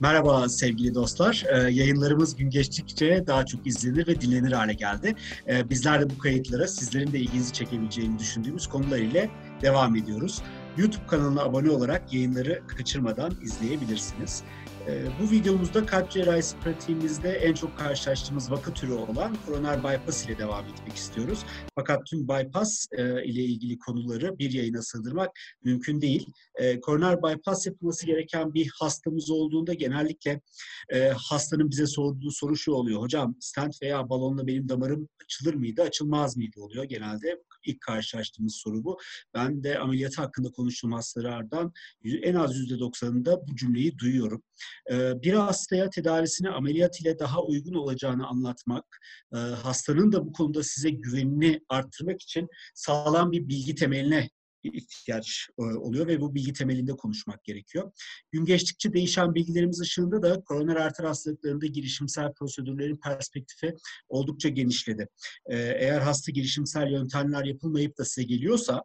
Merhaba sevgili dostlar. Ee, yayınlarımız gün geçtikçe daha çok izlenir ve dinlenir hale geldi. Ee, bizler de bu kayıtlara sizlerin de ilginizi çekebileceğini düşündüğümüz konular ile devam ediyoruz. YouTube kanalına abone olarak yayınları kaçırmadan izleyebilirsiniz. Ee, bu videomuzda kalp cerrahisi pratiğimizde en çok karşılaştığımız vaka türü olan koroner bypass ile devam etmek istiyoruz. Fakat tüm bypass e, ile ilgili konuları bir yayına sığdırmak mümkün değil. E, koroner bypass yapılması gereken bir hastamız olduğunda genellikle e, hastanın bize sorduğu soru şu oluyor. Hocam stent veya balonla benim damarım açılır mıydı, açılmaz mıydı oluyor genelde. ilk karşılaştığımız soru bu. Ben de ameliyatı hakkında konuştuğum hastalardan en az %90'ında bu cümleyi duyuyorum. Ee, bir hastaya tedavisini ameliyat ile daha uygun olacağını anlatmak, e, hastanın da bu konuda size güvenini arttırmak için sağlam bir bilgi temeline ihtiyaç e, oluyor ve bu bilgi temelinde konuşmak gerekiyor. Gün geçtikçe değişen bilgilerimiz ışığında da koroner arter hastalıklarında girişimsel prosedürlerin perspektifi oldukça genişledi. E, eğer hasta girişimsel yöntemler yapılmayıp da size geliyorsa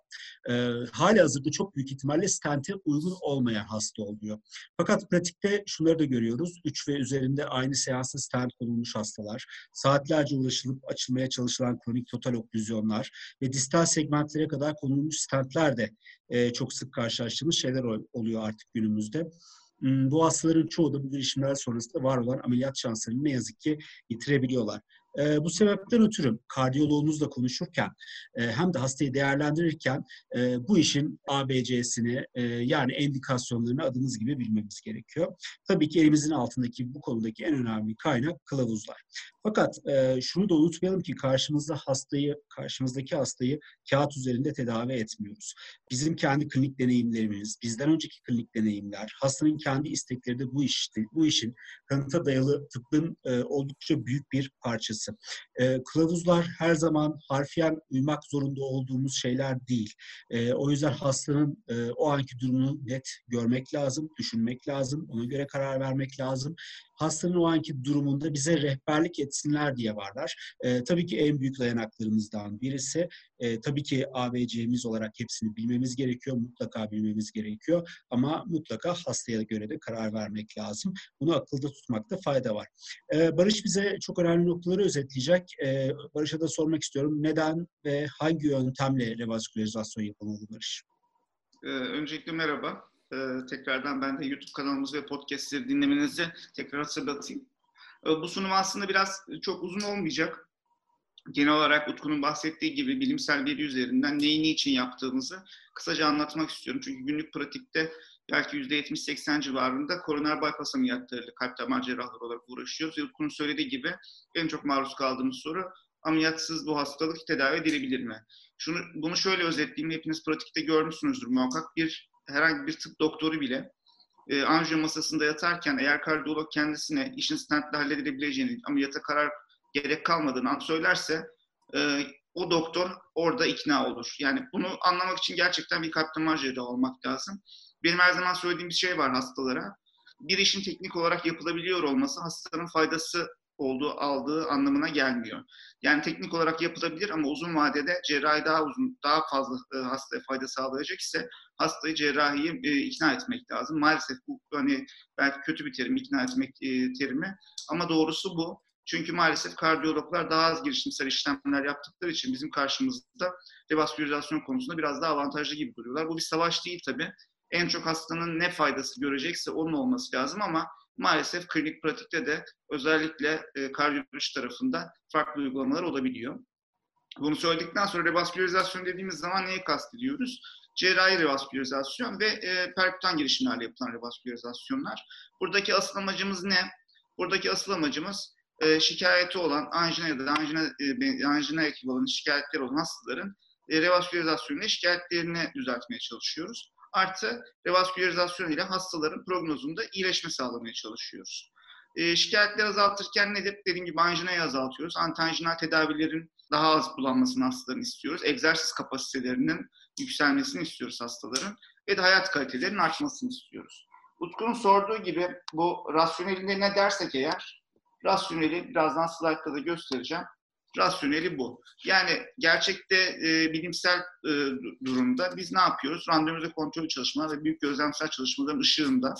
e, hali hazırda çok büyük ihtimalle stente uygun olmayan hasta oluyor. Fakat pratikte şunları da görüyoruz. 3 ve üzerinde aynı seansta stent konulmuş hastalar, saatlerce uğraşılıp açılmaya çalışılan kronik total oklüzyonlar ve distal segmentlere kadar konulmuş stentler de e, çok sık karşılaştığımız şeyler oluyor artık günümüzde. Hmm, bu hastaların çoğu da bu girişimler sonrasında var olan ameliyat şanslarını ne yazık ki yitirebiliyorlar. E, bu sebepten ötürü kardiyoloğunuzla konuşurken e, hem de hastayı değerlendirirken e, bu işin ABC'sini e, yani endikasyonlarını adınız gibi bilmemiz gerekiyor. Tabii ki elimizin altındaki bu konudaki en önemli kaynak kılavuzlar. Fakat e, şunu da unutmayalım ki karşımızda hastayı, karşımızdaki hastayı kağıt üzerinde tedavi etmiyoruz. Bizim kendi klinik deneyimlerimiz, bizden önceki klinik deneyimler, hastanın kendi istekleri de bu işte, bu işin kanıta dayalı tıbbın e, oldukça büyük bir parçası. E, kılavuzlar her zaman harfiyen uymak zorunda olduğumuz şeyler değil. E, o yüzden hastanın e, o anki durumunu net görmek lazım, düşünmek lazım, ona göre karar vermek lazım hastanın o anki durumunda bize rehberlik etsinler diye varlar. E, tabii ki en büyük dayanaklarımızdan birisi. E, tabii ki ABC'miz olarak hepsini bilmemiz gerekiyor, mutlaka bilmemiz gerekiyor. Ama mutlaka hastaya göre de karar vermek lazım. Bunu akılda tutmakta fayda var. E, Barış bize çok önemli noktaları özetleyecek. E, Barış'a da sormak istiyorum. Neden ve hangi yöntemle revaskülarizasyon yapılmalı Barış? Öncelikle merhaba. Ee, tekrardan ben de YouTube kanalımız ve podcastleri dinlemenizi tekrar hatırlatayım. Ee, bu sunum aslında biraz çok uzun olmayacak. Genel olarak Utku'nun bahsettiği gibi bilimsel veri üzerinden neyi niçin yaptığımızı kısaca anlatmak istiyorum. Çünkü günlük pratikte belki %70-80 civarında koroner bypass ameliyatlarıyla kalp damar cerrahları olarak uğraşıyoruz. Utku'nun söylediği gibi en çok maruz kaldığımız soru ameliyatsız bu hastalık tedavi edilebilir mi? Şunu, bunu şöyle özetleyeyim. Hepiniz pratikte görmüşsünüzdür muhakkak. Bir herhangi bir tıp doktoru bile e, anjiyo masasında yatarken eğer kardiyolog kendisine işin stentle halledilebileceğini, ameliyata karar gerek kalmadığını söylerse e, o doktor orada ikna olur. Yani bunu anlamak için gerçekten bir kalp damar olmak lazım. Benim her zaman söylediğim bir şey var hastalara. Bir işin teknik olarak yapılabiliyor olması hastanın faydası olduğu aldığı anlamına gelmiyor. Yani teknik olarak yapılabilir ama uzun vadede cerrahi daha uzun, daha fazla e, hastaya fayda sağlayacak ise hastayı cerrahiyi e, ikna etmek lazım. Maalesef bu hani belki kötü bir terim ikna etmek e, terimi ama doğrusu bu. Çünkü maalesef kardiyologlar daha az girişimsel işlemler yaptıkları için bizim karşımızda revaskülarizasyon konusunda biraz daha avantajlı gibi duruyorlar. Bu bir savaş değil tabii. En çok hastanın ne faydası görecekse onun olması lazım ama maalesef klinik pratikte de özellikle e, kardiyoloji tarafında farklı uygulamalar olabiliyor. Bunu söyledikten sonra revaskülarizasyon dediğimiz zaman neyi kastediyoruz? Cerrahi revaskülarizasyon ve e, perkutan girişimlerle yapılan revaskülarizasyonlar. Buradaki asıl amacımız ne? Buradaki asıl amacımız e, şikayeti olan anjina ya da anjina, e, anjina ekvivalent şikayetleri olan hastaların e, revaskülarizasyonuyla şikayetlerini düzeltmeye çalışıyoruz. Artı revaskülarizasyon ile hastaların prognozunda iyileşme sağlamaya çalışıyoruz. E, şikayetleri azaltırken nedir? Dediğim gibi anjinayı azaltıyoruz. Antianjinal tedavilerin daha az bulanmasını hastaların istiyoruz. Egzersiz kapasitelerinin yükselmesini istiyoruz hastaların. Ve de hayat kalitelerinin artmasını istiyoruz. Utku'nun sorduğu gibi bu rasyonelinde ne dersek eğer, rasyoneli birazdan slaytta da göstereceğim rasyoneli bu. Yani gerçekte e, bilimsel e, durumda biz ne yapıyoruz? Randomize kontrol çalışmalar ve büyük gözlemsel çalışmaların ışığında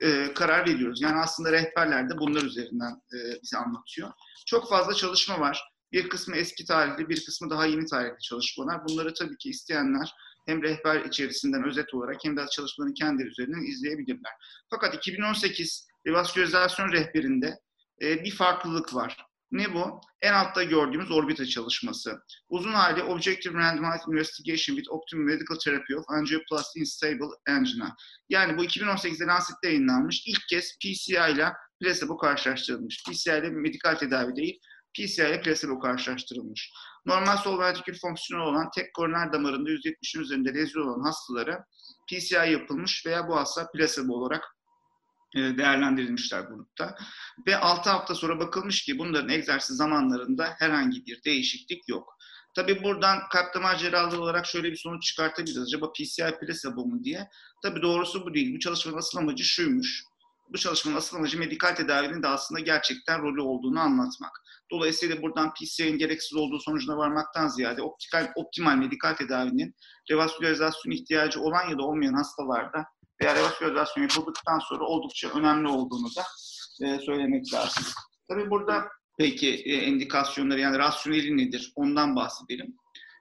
e, karar veriyoruz. Yani aslında rehberler de bunlar üzerinden e, bize anlatıyor. Çok fazla çalışma var. Bir kısmı eski tarihli, bir kısmı daha yeni tarihli çalışmalar. Bunları tabii ki isteyenler hem rehber içerisinden özet olarak hem de çalışmaların kendileri üzerinden izleyebilirler. Fakat 2018 revaskülarizasyon rehberinde e, bir farklılık var. Ne bu? En altta gördüğümüz orbita çalışması. Uzun hali Objective Randomized Investigation with Optimum Medical Therapy of Angioplasty in Stable Angina. Yani bu 2018'de Lancet'te yayınlanmış. İlk kez PCI ile placebo karşılaştırılmış. PCI ile medikal tedavi değil, PCI ile placebo karşılaştırılmış. Normal sol ventrikül fonksiyonu olan tek koroner damarında %70'in üzerinde lezyon olan hastalara PCI yapılmış veya bu hasta placebo olarak değerlendirilmişler grupta. Ve 6 hafta sonra bakılmış ki bunların egzersiz zamanlarında herhangi bir değişiklik yok. Tabi buradan kalp damar cerrahlığı olarak şöyle bir sonuç çıkartabiliriz. Acaba PCI placebo mu diye. Tabi doğrusu bu değil. Bu çalışmanın asıl amacı şuymuş. Bu çalışmanın asıl amacı medikal tedavinin de aslında gerçekten rolü olduğunu anlatmak. Dolayısıyla buradan PCI'nin gereksiz olduğu sonucuna varmaktan ziyade optikal, optimal medikal tedavinin revaskülarizasyon ihtiyacı olan ya da olmayan hastalarda veya revaskülarizasyon yapıldıktan sonra oldukça önemli olduğunu da e, söylemek lazım. Tabii burada peki e, endikasyonları yani rasyoneli nedir ondan bahsedelim.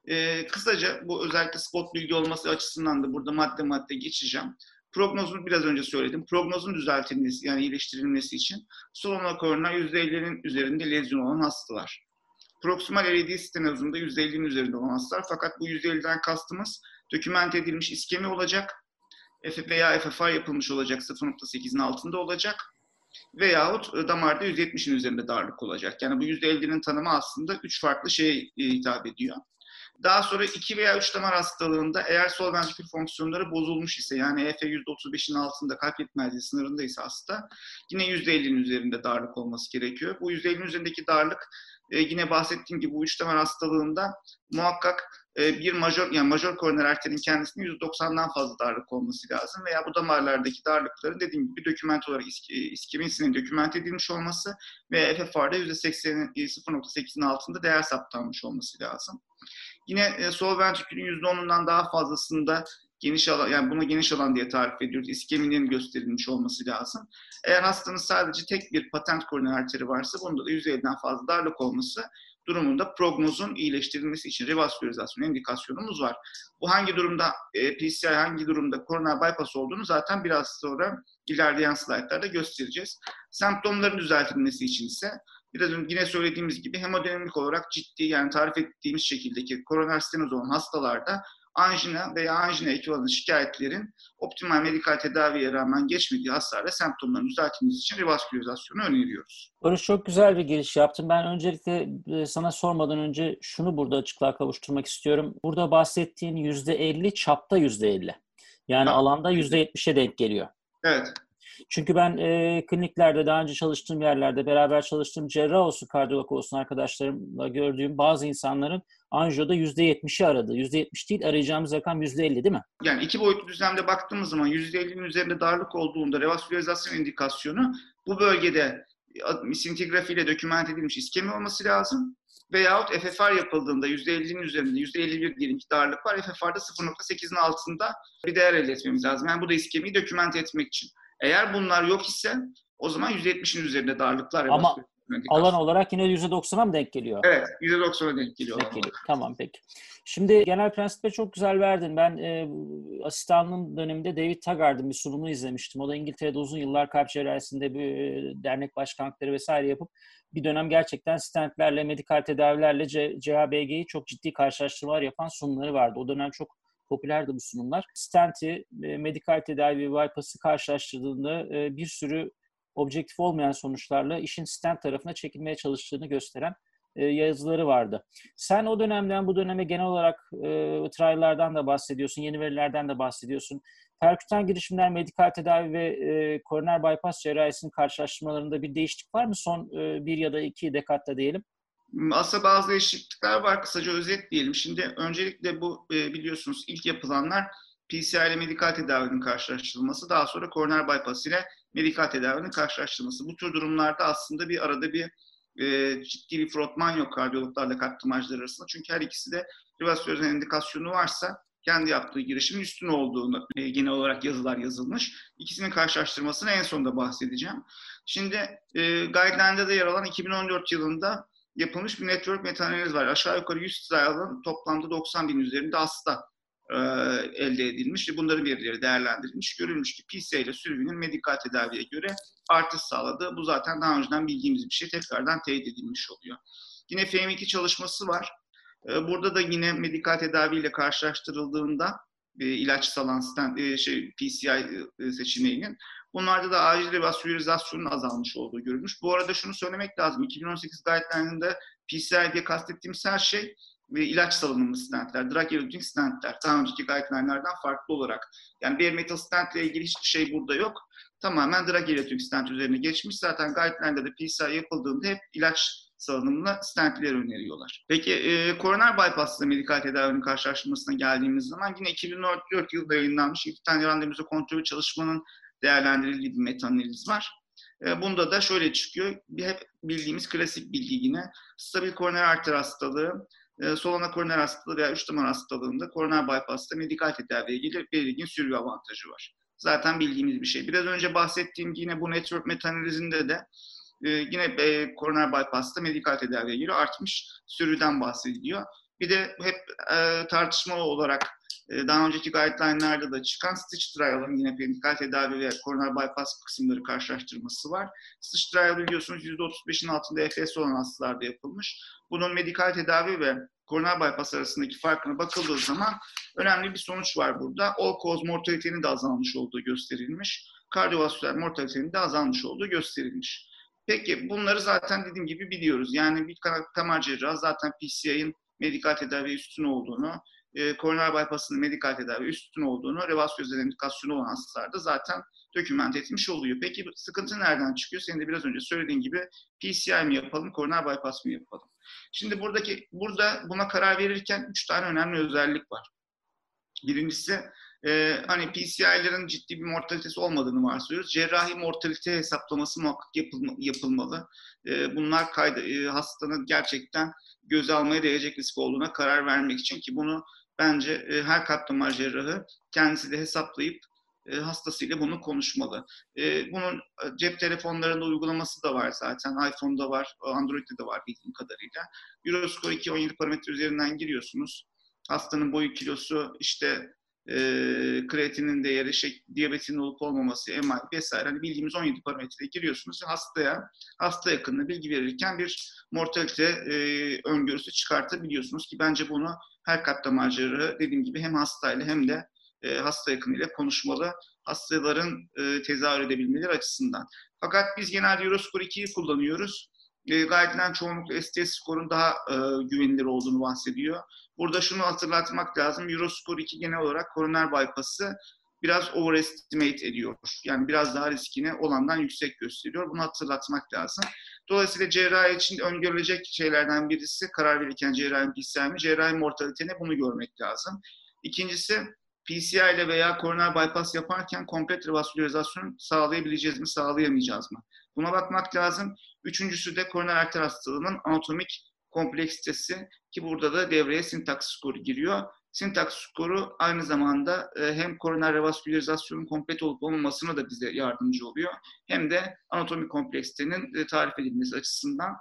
E, kısaca bu özellikle spot bilgi olması açısından da burada madde madde geçeceğim. Prognozunu biraz önce söyledim. Prognozun düzeltilmesi yani iyileştirilmesi için solunum koroner %50'nin üzerinde lezyon olan hastalar. Proksimal LED stenozunda %50'nin üzerinde olan hastalar. Fakat bu %50'den kastımız dokümente edilmiş iskemi olacak veya FFR yapılmış olacak 0.8'in altında olacak veyahut e, damarda 170'in üzerinde darlık olacak. Yani bu %50'nin tanımı aslında üç farklı şeye e, hitap ediyor. Daha sonra 2 veya 3 damar hastalığında eğer sol ventrikül fonksiyonları bozulmuş ise yani EF %35'in altında kalp yetmezliği sınırında ise hasta yine %50'nin üzerinde darlık olması gerekiyor. Bu %50'nin üzerindeki darlık e, yine bahsettiğim gibi bu üç damar hastalığında muhakkak bir major yani major koroner arterin kendisinin %90'dan fazla darlık olması lazım veya bu damarlardaki darlıkların dediğim gibi doküment olarak isk iskeminsinin doküment edilmiş olması ve FFR'da %80'in 0.8'in altında değer saptanmış olması lazım. Yine e, sol ventrikülün %10'undan daha fazlasında geniş alan, yani buna geniş alan diye tarif ediyoruz. İskeminin gösterilmiş olması lazım. Eğer hastanın sadece tek bir patent koroner arteri varsa bunda da %50'den fazla darlık olması durumunda prognozun iyileştirilmesi için revaskülarizasyon indikasyonumuz var. Bu hangi durumda e, PCI, hangi durumda koroner bypass olduğunu zaten biraz sonra ilerleyen slaytlarda göstereceğiz. Semptomların düzeltilmesi için ise biraz önce yine söylediğimiz gibi hemodinamik olarak ciddi yani tarif ettiğimiz şekildeki koroner stenoz olan hastalarda anjina veya anjina ekvivalent şikayetlerin optimal medikal tedaviye rağmen geçmediği hastalarda semptomların düzeltilmesi için revaskülarizasyonu öneriyoruz. Barış çok güzel bir giriş yaptın. Ben öncelikle e, sana sormadan önce şunu burada açıklığa kavuşturmak istiyorum. Burada bahsettiğin %50 çapta %50. Yani tamam. alanda %70'e denk geliyor. Evet. Çünkü ben e, kliniklerde daha önce çalıştığım yerlerde beraber çalıştığım cerrah olsun, kardiyolog olsun arkadaşlarımla gördüğüm bazı insanların anjiyoda %70'i aradı. %70 değil arayacağımız rakam %50 değil mi? Yani iki boyutlu düzlemde baktığımız zaman %50'nin üzerinde darlık olduğunda revaskülarizasyon indikasyonu bu bölgede sintigrafi ile doküment edilmiş iskemi olması lazım. Veyahut FFR yapıldığında %50'nin üzerinde %51 diyelim ki darlık var. FFR'da 0.8'in altında bir değer elde etmemiz lazım. Yani bu da iskemiyi doküment etmek için. Eğer bunlar yok ise o zaman %70'in üzerinde darlıklar Ama alan olarak yine %90'a mı denk geliyor? Evet, %90'a denk geliyor. Denk geliyor. Tamam peki. Şimdi genel prensipte çok güzel verdin. Ben e, asistanlığım döneminde David Taggart'ın bir sunumunu izlemiştim. O da İngiltere'de uzun yıllar kalp cerrahisinde bir e, dernek başkanlıkları vesaire yapıp bir dönem gerçekten stentlerle, medikal tedavilerle CHBG'yi çok ciddi karşılaştırmalar yapan sunumları vardı. O dönem çok popülerdi bu sunumlar. Stent'i, e, medikal tedavi ve bypass'ı karşılaştırdığında e, bir sürü objektif olmayan sonuçlarla işin stent tarafına çekilmeye çalıştığını gösteren e, yazıları vardı. Sen o dönemden bu döneme genel olarak e, trial'lardan da bahsediyorsun, yeni verilerden de bahsediyorsun. Perkütan girişimler, medikal tedavi ve e, koroner bypass cerrahisinin karşılaştırmalarında bir değişiklik var mı son e, bir ya da iki dekatta diyelim? Aslında bazı değişiklikler var. Kısaca özetleyelim. Şimdi öncelikle bu e, biliyorsunuz ilk yapılanlar PCR ile medikal tedavinin karşılaştırılması, daha sonra koroner bypass ile medikal tedavinin karşılaştırılması. Bu tür durumlarda aslında bir arada bir e, ciddi bir frotman yok kardiyologlarla kalp damacıları arasında. Çünkü her ikisi de revaskülarizasyon indikasyonu varsa kendi yaptığı girişimin üstün olduğunu e, genel olarak yazılar yazılmış. İkisinin karşılaştırmasını en sonunda bahsedeceğim. Şimdi e, guideline'da da yer alan 2014 yılında yapılmış bir network meta-analiz var. Aşağı yukarı 100 trial'ın toplamda 90 bin üzerinde hasta e, elde edilmiş ve bunların verileri değerlendirilmiş. Görülmüş ki PCA ile sürüvinin medikal tedaviye göre artış sağladı. Bu zaten daha önceden bildiğimiz bir şey tekrardan teyit edilmiş oluyor. Yine FM2 çalışması var. E, burada da yine medikal tedaviyle karşılaştırıldığında e, ilaç salan e, şey, PCI e, seçeneğinin bunlarda da acil revaskülarizasyonun azalmış olduğu görülmüş. Bu arada şunu söylemek lazım. 2018 guideline'ında PCI diye kastettiğimiz her şey ve ilaç salınımlı stentler, drug eluting stentler. Daha önceki guideline'lardan farklı olarak. Yani bir metal stent ile ilgili hiçbir şey burada yok. Tamamen drug eluting stent üzerine geçmiş. Zaten guideline'da da PCI yapıldığında hep ilaç salınımlı stentler öneriyorlar. Peki e, koroner bypassla medikal tedavinin karşılaştırmasına geldiğimiz zaman yine 2004 yılında yayınlanmış iki tane randomize kontrol çalışmanın değerlendirildiği bir metanaliz var. E, bunda da şöyle çıkıyor. Hep bildiğimiz klasik bilgi yine. Stabil koroner arter hastalığı, e, solana koroner hastalığı veya üç damar hastalığında koroner bypass'ta medikal tedaviye gelir belirgin sürü avantajı var. Zaten bildiğimiz bir şey. Biraz önce bahsettiğim yine bu network metanalizinde de e, yine e, koroner bypass'ta medikal tedaviye göre artmış sürüden bahsediliyor. Bir de hep e, tartışmalı olarak daha önceki guideline'larda da çıkan Stitch Trial'ın yine medikal tedavi ve koroner bypass kısımları karşılaştırması var. Stitch Trial biliyorsunuz %35'in altında EFS olan hastalarda yapılmış. Bunun medikal tedavi ve koroner bypass arasındaki farkına bakıldığı zaman önemli bir sonuç var burada. All cause mortalitenin de azalmış olduğu gösterilmiş. Kardiyovasküler mortalitenin de azalmış olduğu gösterilmiş. Peki bunları zaten dediğim gibi biliyoruz. Yani bir damar cerrahı zaten PCI'nin medikal tedavi üstün olduğunu, e, koroner bypass'ın medikal tedavi üstün olduğunu, revasküler indikasyonu olan hastalarda zaten doküment etmiş oluyor. Peki sıkıntı nereden çıkıyor? Senin de biraz önce söylediğin gibi PCI mi yapalım, koroner bypass mı yapalım? Şimdi buradaki burada buna karar verirken üç tane önemli özellik var. Birincisi e, hani PCI'lerin ciddi bir mortalitesi olmadığını varsayıyoruz. Cerrahi mortalite hesaplaması muhakkak yapılma, yapılmalı. E, bunlar kaydı, e, hastanın gerçekten göze almaya değecek risk olduğuna karar vermek için ki bunu bence e, her kalp damar cerrahı kendisi de hesaplayıp e, hastasıyla bunu konuşmalı. E, bunun e, cep telefonlarında uygulaması da var zaten. iPhone'da var, Android'de de var bildiğim kadarıyla. Euroscore 2 17 parametre üzerinden giriyorsunuz. Hastanın boyu, kilosu, işte e, kreatinin değeri, şey, diyabetin olup olmaması, MI vesaire hani bildiğimiz 17 parametreye giriyorsunuz. Hastaya, hasta yakınına bilgi verirken bir mortalite e, öngörüsü çıkartabiliyorsunuz ki bence bunu her damar dediğim gibi hem hastayla hem de e, hasta yakınıyla konuşmalı. Hastaların e, tezahür edebilmeleri açısından. Fakat biz genelde Euroscore 2'yi kullanıyoruz. E, guideline çoğunlukla STS skorun daha e, güvenilir olduğunu bahsediyor. Burada şunu hatırlatmak lazım. Euroscore 2 genel olarak koroner bypass'ı biraz overestimate ediyor. Yani biraz daha riskini olandan yüksek gösteriyor. Bunu hatırlatmak lazım. Dolayısıyla cerrahi için öngörülecek şeylerden birisi karar verirken cerrahi PCI mi, cerrahi mortalitene bunu görmek lazım. İkincisi PCI ile veya koroner bypass yaparken komplet revaskülarizasyon sağlayabileceğiz mi, sağlayamayacağız mı? Buna bakmak lazım. Üçüncüsü de koroner arter hastalığının anatomik kompleksitesi ki burada da devreye sintaks skoru giriyor. Sintaks skoru aynı zamanda e, hem koroner revaskülarizasyonun komplet olup olmamasına da bize yardımcı oluyor. Hem de anatomik kompleksitenin e, tarif edilmesi açısından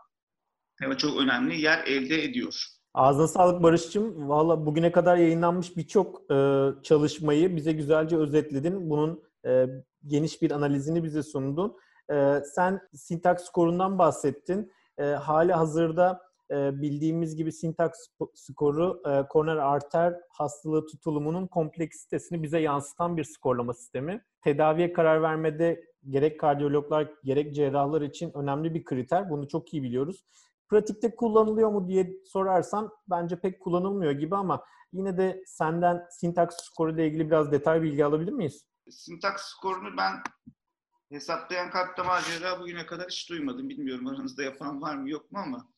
çok önemli yer elde ediyor. Ağzına sağlık Barış'cığım. Valla bugüne kadar yayınlanmış birçok e, çalışmayı bize güzelce özetledin. Bunun e, geniş bir analizini bize sundun. E, sen sintaks skorundan bahsettin. E, hali hazırda e, bildiğimiz gibi sintaks skoru e, koroner arter hastalığı tutulumunun kompleksitesini bize yansıtan bir skorlama sistemi. Tedaviye karar vermede gerek kardiyologlar gerek cerrahlar için önemli bir kriter. Bunu çok iyi biliyoruz. Pratikte kullanılıyor mu diye sorarsan bence pek kullanılmıyor gibi ama yine de senden sintaks skoru ile ilgili biraz detay bilgi alabilir miyiz? Sintaks skorunu ben hesaplayan kalp damar cerrahı bugüne kadar hiç duymadım. Bilmiyorum aranızda yapan var mı yok mu ama.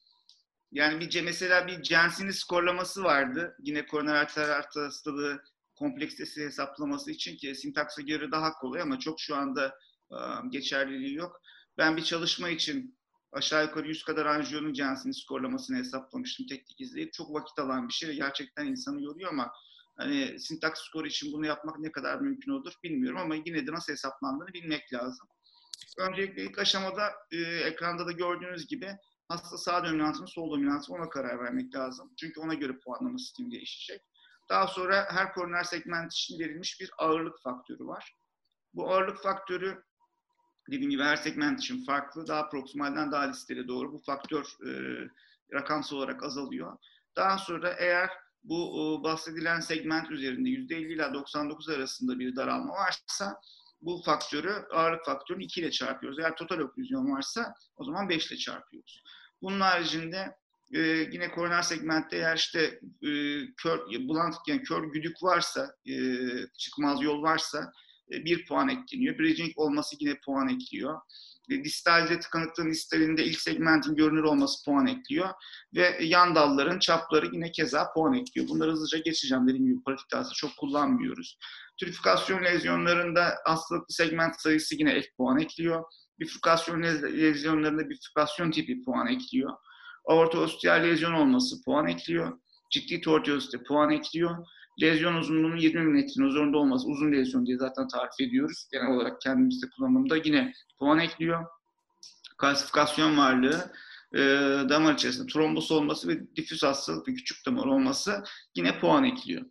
Yani bir mesela bir Jensen'in skorlaması vardı. Yine koroner arter arter hastalığı kompleksitesi hesaplaması için ki sintaksa göre daha kolay ama çok şu anda ıı, geçerliliği yok. Ben bir çalışma için aşağı yukarı 100 kadar anjiyonun Jensen'in skorlamasını hesaplamıştım teknik izleyip. Çok vakit alan bir şey. Gerçekten insanı yoruyor ama Hani sintaks skoru için bunu yapmak ne kadar mümkün olur bilmiyorum ama yine de nasıl hesaplandığını bilmek lazım. Öncelikle ilk aşamada e, ekranda da gördüğünüz gibi hasta sağ dominantı mı sol dominantı mı ona karar vermek lazım. Çünkü ona göre puanlama sistemi değişecek. Daha sonra her koroner segment için verilmiş bir ağırlık faktörü var. Bu ağırlık faktörü dediğim gibi her segment için farklı. Daha proksimalden daha listeli doğru. Bu faktör e, rakamsal olarak azalıyor. Daha sonra eğer bu e, bahsedilen segment üzerinde %50 ile 99 arasında bir daralma varsa bu faktörü, ağırlık faktörünü 2 ile çarpıyoruz. Eğer total oklüzyon varsa o zaman 5 ile çarpıyoruz. Bunun haricinde e, yine koroner segmentte eğer işte e, kör, bulant yani kör güdük varsa, e, çıkmaz yol varsa bir puan ekleniyor. Bridging olması yine puan ekliyor. E, distalde tıkanıklığın distalinde ilk segmentin görünür olması puan ekliyor. Ve yan dalların çapları yine keza puan ekliyor. Bunları hızlıca geçeceğim. Dediğim gibi pratikte çok kullanmıyoruz. Trüfikasyon lezyonlarında hastalıklı segment sayısı yine ek puan ekliyor. Bifurkasyon lezyonlarında bifurkasyon tipi puan ekliyor. Aorta ostial lezyon olması puan ekliyor. Ciddi tortuosite puan ekliyor. Lezyon uzunluğunun 20 milimetrenin üzerinde olması uzun lezyon diye zaten tarif ediyoruz. Genel olarak kendimizde kullanımda yine puan ekliyor. Kalsifikasyon varlığı, e, damar içerisinde trombos olması ve difüz hastalık ve küçük damar olması yine puan ekliyor.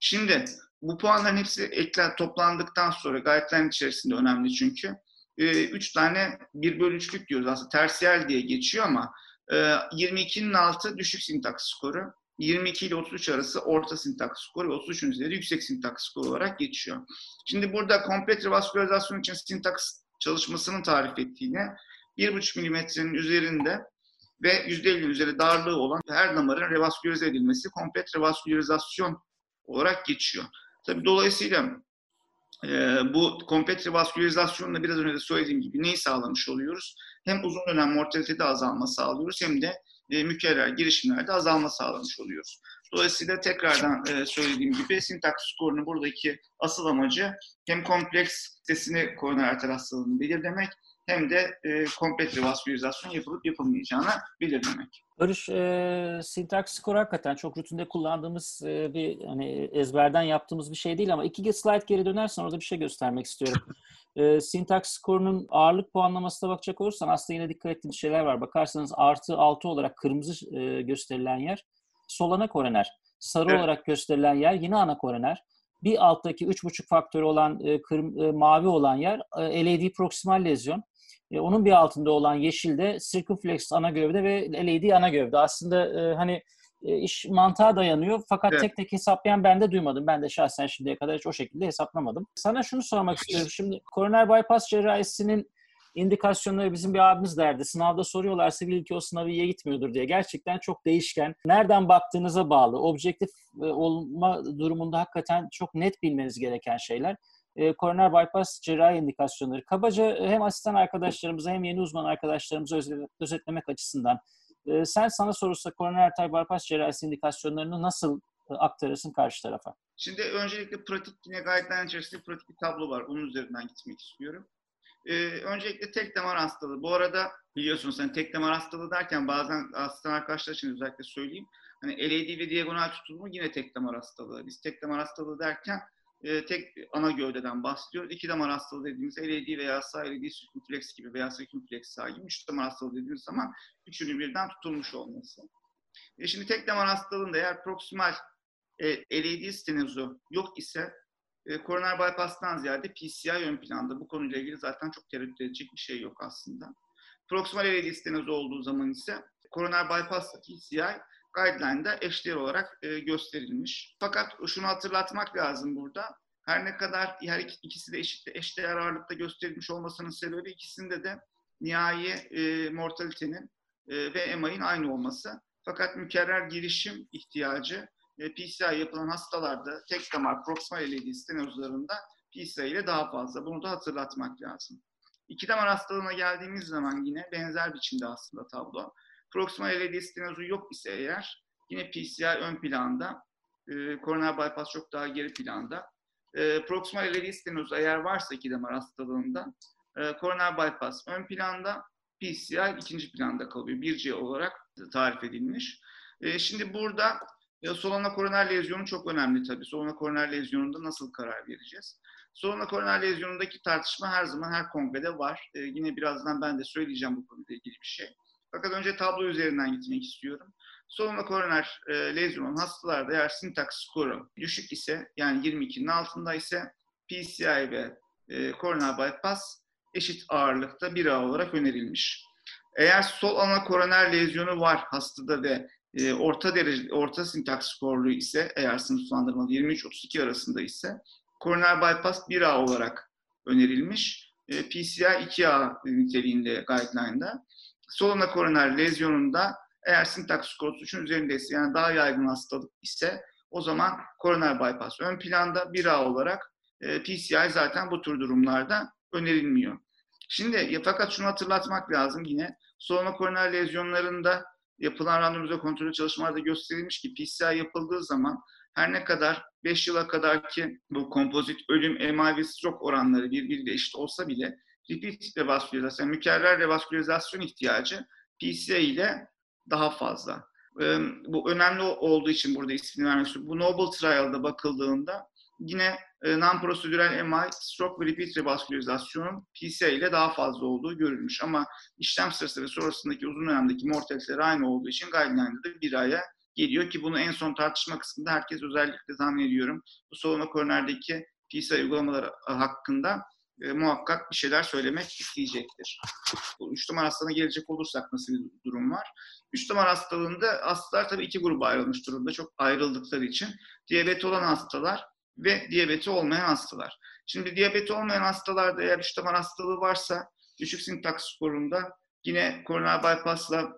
Şimdi bu puanların hepsi ekler toplandıktan sonra guideline içerisinde önemli çünkü. E, üç tane bir bölü üçlük diyoruz aslında tersiyel diye geçiyor ama e, 22'nin altı düşük sintaks skoru. 22 ile 33 arası orta sintaks skoru ve 33'ün üzeri yüksek sintaks skoru olarak geçiyor. Şimdi burada komplet revaskülarizasyon için sintaks çalışmasının tarif ettiğini 1,5 milimetrenin üzerinde ve %50'nin üzeri darlığı olan her damarın revaskülarize edilmesi komplet revaskülarizasyon olarak geçiyor. Tabii dolayısıyla e, bu komplet revaskülarizasyonla biraz önce de söylediğim gibi neyi sağlamış oluyoruz? Hem uzun dönem mortalitede azalma sağlıyoruz hem de e, mükerrer girişimlerde azalma sağlamış oluyoruz. Dolayısıyla tekrardan e, söylediğim gibi sintaks skorunun buradaki asıl amacı hem kompleks sitesini koroner arter hastalığını belirlemek hem de e, komplet revaskülarizasyon yapılıp yapılmayacağını belirlemek. Barış, e, sintaks skoru hakikaten çok rutinde kullandığımız e, bir hani ezberden yaptığımız bir şey değil ama iki slide geri dönersen orada bir şey göstermek istiyorum. E, sintaks skorunun ağırlık puanlamasına bakacak olursan aslında yine dikkat ettiğimiz şeyler var. Bakarsanız artı altı olarak kırmızı e, gösterilen yer sol ana koroner. Sarı evet. olarak gösterilen yer yine ana koroner. Bir alttaki üç buçuk faktörü olan e, kırm, e, mavi olan yer e, LAD proksimal lezyon. E, onun bir altında olan yeşil de circumflex ana gövde ve LAD ana gövde. Aslında e, hani iş mantığa dayanıyor. Fakat evet. tek tek hesaplayan ben de duymadım. Ben de şahsen şimdiye kadar hiç o şekilde hesaplamadım. Sana şunu sormak istiyorum. Şimdi koroner bypass cerrahisinin indikasyonları bizim bir abimiz derdi. Sınavda soruyorlarsa bil ki o sınavı iyi gitmiyordur diye. Gerçekten çok değişken. Nereden baktığınıza bağlı. Objektif e, olma durumunda hakikaten çok net bilmeniz gereken şeyler. E, koroner bypass cerrahi indikasyonları. Kabaca hem asistan arkadaşlarımıza hem yeni uzman arkadaşlarımıza özetlemek açısından e, sen sana sorulsa koroner arter bypass cerrahisi indikasyonlarını nasıl aktarırsın karşı tarafa? Şimdi öncelikle pratik yine guideline içerisinde pratik bir tablo var. Bunun üzerinden gitmek istiyorum. Ee, öncelikle tek damar hastalığı. Bu arada biliyorsunuz sen tek damar hastalığı derken bazen asistan arkadaşlar için özellikle söyleyeyim. Hani LAD ve diagonal tutulma yine tek damar hastalığı. Biz tek damar hastalığı derken e, tek ana gövdeden bahsediyoruz. İki damar hastalığı dediğimiz LAD veya sağ LAD circumflex gibi veya circumflex sağ gibi. Üç damar hastalığı dediğimiz zaman üçünün birden tutulmuş olması. E şimdi tek damar hastalığında eğer proksimal e, LAD stenozu yok ise e, koroner bypass'tan ziyade PCI ön planda. Bu konuyla ilgili zaten çok tereddüt edecek bir şey yok aslında. Proksimal LAD stenozu olduğu zaman ise koroner bypass'la PCI guideline'da eşdeğer olarak e, gösterilmiş. Fakat şunu hatırlatmak lazım burada. Her ne kadar her ikisi de eşit, eşdeğer ağırlıkta gösterilmiş olmasının sebebi ikisinde de nihai e, mortalitenin e, ve MI'nin aynı olması. Fakat mükerrer girişim ihtiyacı e, PCI yapılan hastalarda tek damar proksimal LAD stenozlarında PCI ile daha fazla. Bunu da hatırlatmak lazım. İki damar hastalığına geldiğimiz zaman yine benzer biçimde aslında tablo. Proksimal LAD stenozu yok ise eğer yine PCI ön planda, e, koroner bypass çok daha geri planda. E, proksimal LAD stenozu eğer varsa iki damar hastalığında e, koroner bypass ön planda, PCI ikinci planda kalıyor. 1C olarak tarif edilmiş. E, şimdi burada Ya solana koroner lezyonu çok önemli tabii. Solana koroner lezyonunda nasıl karar vereceğiz? Solana koroner lezyonundaki tartışma her zaman her kongrede var. Ee, yine birazdan ben de söyleyeceğim bu konuyla ilgili bir şey. Fakat önce tablo üzerinden gitmek istiyorum. Solana koroner e, lezyon hastalarda eğer sintaks skoru düşük ise yani 22'nin altında ise PCI ve e, koroner bypass eşit ağırlıkta 1A olarak önerilmiş. Eğer sol ana koroner lezyonu var hastada ve e, orta derece orta sintaks skorlu ise eğer sınıflandırmalı 23-32 arasında ise koroner bypass 1A olarak önerilmiş. E, PCI 2A niteliğinde guideline'da. Sol ana koroner lezyonunda eğer sintaks skoru 3'ün üzerindeyse yani daha yaygın hastalık ise o zaman koroner bypass ön planda 1A olarak e, PCI zaten bu tür durumlarda önerilmiyor. Şimdi ya, fakat şunu hatırlatmak lazım yine solunum koroner lezyonlarında yapılan randomize kontrolü çalışmalarda gösterilmiş ki PCI yapıldığı zaman her ne kadar 5 yıla kadar ki bu kompozit ölüm, MI ve stroke oranları birbiriyle eşit olsa bile repeat revaskülarizasyon, mükerrer revaskülarizasyon ihtiyacı PCI ile daha fazla. Bu önemli olduğu için burada ismini vermek. Bu Noble Trial'da bakıldığında yine non-prosedürel MI, stroke ve repeat revaskülarizasyonun PCA ile daha fazla olduğu görülmüş. Ama işlem sırası ve sonrasındaki uzun dönemdeki mortaliteler aynı olduğu için guideline'da da bir aya geliyor ki bunu en son tartışma kısmında herkes özellikle tahmin ediyorum. Bu solunma koronerdeki PCA uygulamaları hakkında e, muhakkak bir şeyler söylemek isteyecektir. Bu üç numara hastalığına gelecek olursak nasıl bir durum var? Üç numara hastalığında hastalar tabii iki gruba ayrılmış durumda. Çok ayrıldıkları için. Diyabet olan hastalar ve diyabeti olmayan hastalar. Şimdi diyabeti olmayan hastalarda eğer üç damar hastalığı varsa düşük sintaks skorunda yine koroner bypassla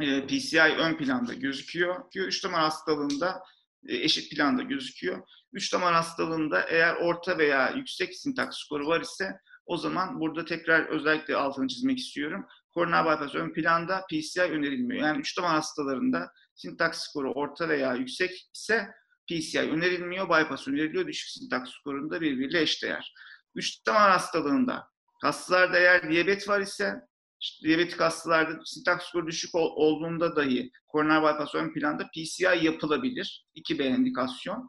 e, PCI ön planda gözüküyor. Üç damar hastalığında e, eşit planda gözüküyor. Üç damar hastalığında eğer orta veya yüksek sintaks skoru var ise o zaman burada tekrar özellikle altını çizmek istiyorum. Koroner bypass ön planda PCI önerilmiyor. Yani üç damar hastalarında sintaks skoru orta veya yüksek ise PCI önerilmiyor, bypass öneriliyor. Düşük sintaks skorunda birbiriyle eşdeğer. Üç damar hastalığında hastalarda eğer diyabet var ise işte diyabetik hastalarda sintaks skoru düşük ol, olduğunda dahi koroner bypass ön planda PCI yapılabilir. 2B indikasyon.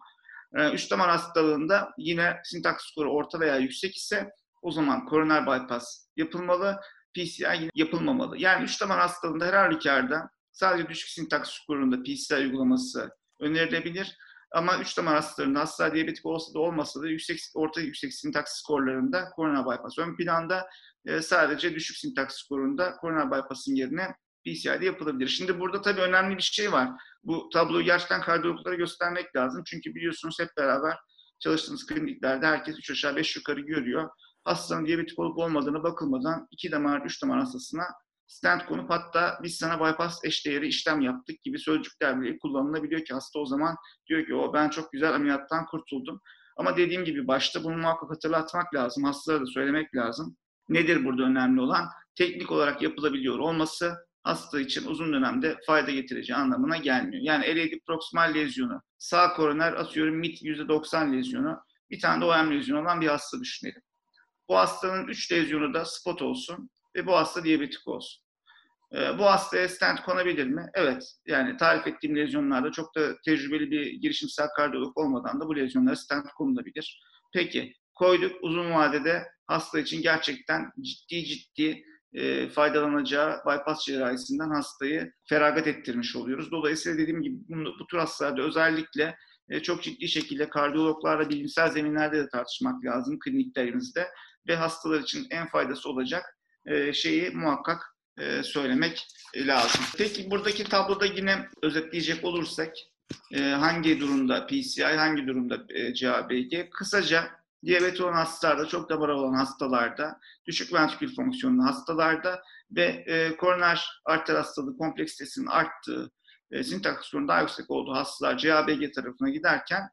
Ee, üç damar hastalığında yine sintaks skoru orta veya yüksek ise o zaman koroner bypass yapılmalı. PCI yapılmamalı. Yani üç damar hastalığında her halükarda sadece düşük sintaks skorunda PCI uygulaması önerilebilir. Ama 3 damar hastalarında hasta diyabetik olsa da olmasa da yüksek, orta yüksek sintaks skorlarında koroner bypass ön planda e, sadece düşük sintaks skorunda koroner bypass'ın yerine PCI'de yapılabilir. Şimdi burada tabii önemli bir şey var. Bu tabloyu gerçekten kardiyologlara göstermek lazım. Çünkü biliyorsunuz hep beraber çalıştığınız kliniklerde herkes 3 aşağı 5 yukarı görüyor. Hastanın diyabetik olup olmadığını bakılmadan 2 damar, 3 damar hastasına stent konup hatta biz sana bypass eşdeğeri işlem yaptık gibi sözcükler bile kullanılabiliyor ki hasta o zaman diyor ki o ben çok güzel ameliyattan kurtuldum. Ama dediğim gibi başta bunu muhakkak hatırlatmak lazım. Hastalara da söylemek lazım. Nedir burada önemli olan? Teknik olarak yapılabiliyor olması hasta için uzun dönemde fayda getireceği anlamına gelmiyor. Yani LAD proksimal lezyonu, sağ koroner atıyorum mid %90 lezyonu, bir tane de OM lezyonu olan bir hasta düşünelim. Bu hastanın 3 lezyonu da spot olsun ve bu hasta diyabetik olsun. E, bu hastaya stent konabilir mi? Evet. Yani tarif ettiğim lezyonlarda çok da tecrübeli bir girişimsel kardiyolog olmadan da bu lezyonlara stent konulabilir. Peki koyduk uzun vadede hasta için gerçekten ciddi ciddi e, faydalanacağı bypass cerrahisinden hastayı feragat ettirmiş oluyoruz. Dolayısıyla dediğim gibi bunu, bu tür hastalarda özellikle e, çok ciddi şekilde kardiyologlarla bilimsel zeminlerde de tartışmak lazım kliniklerimizde ve hastalar için en faydası olacak e, şeyi muhakkak e, söylemek lazım. Peki buradaki tabloda yine özetleyecek olursak e, hangi durumda PCI, hangi durumda CABG? Kısaca diyabet olan hastalarda, çok damar olan hastalarda, düşük ventrikül fonksiyonlu hastalarda ve e, koroner arter hastalığı kompleksitesinin arttığı, e, sintaks daha yüksek olduğu hastalar CABG tarafına giderken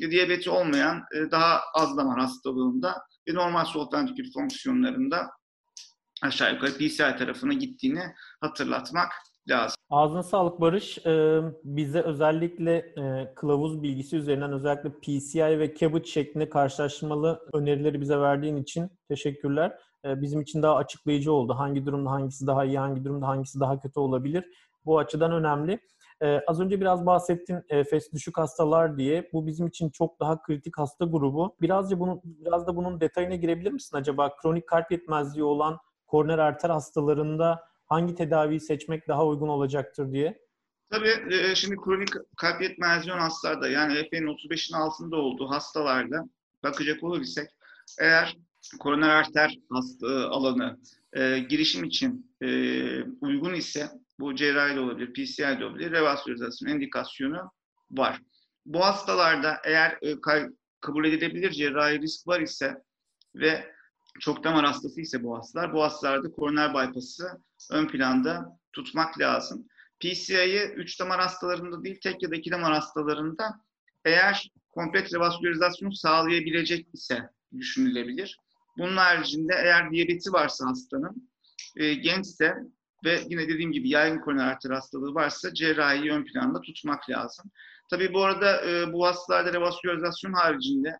e, diyabeti olmayan e, daha az damar hastalığında ve normal sol ventrikül fonksiyonlarında aşağı yukarı PCI tarafına gittiğini hatırlatmak lazım. Ağzına sağlık Barış. Ee, bize özellikle e, kılavuz bilgisi üzerinden özellikle PCI ve CABG şeklinde karşılaştırmalı önerileri bize verdiğin için teşekkürler. Ee, bizim için daha açıklayıcı oldu. Hangi durumda hangisi daha iyi, hangi durumda hangisi daha kötü olabilir. Bu açıdan önemli. Ee, az önce biraz bahsettin enfes düşük hastalar diye. Bu bizim için çok daha kritik hasta grubu. Birazca bunu biraz da bunun detayına girebilir misin acaba? Kronik kalp yetmezliği olan koroner arter hastalarında hangi tedaviyi seçmek daha uygun olacaktır diye? Tabii e, şimdi kronik kalp yetmezliği olan hastalarda yani EF'nin 35'in altında olduğu hastalarda bakacak olursak eğer koroner arter hasta, alanı e, girişim için e, uygun ise bu cerrahi de olabilir, PCI de olabilir, revaskülarizasyon indikasyonu var. Bu hastalarda eğer e, kabul edilebilir cerrahi risk var ise ve çok damar hastası ise bu hastalar, bu hastalarda koroner bypass'ı ön planda tutmak lazım. PCI'yi 3 damar hastalarında değil, tek ya da 2 damar hastalarında eğer kompleks revaskülarizasyonu sağlayabilecek ise düşünülebilir. Bunun haricinde eğer diyabeti varsa hastanın, e, gençse ve yine dediğim gibi yaygın koroner arter hastalığı varsa cerrahiyi ön planda tutmak lazım. Tabii bu arada e, bu hastalarda revaskülarizasyon haricinde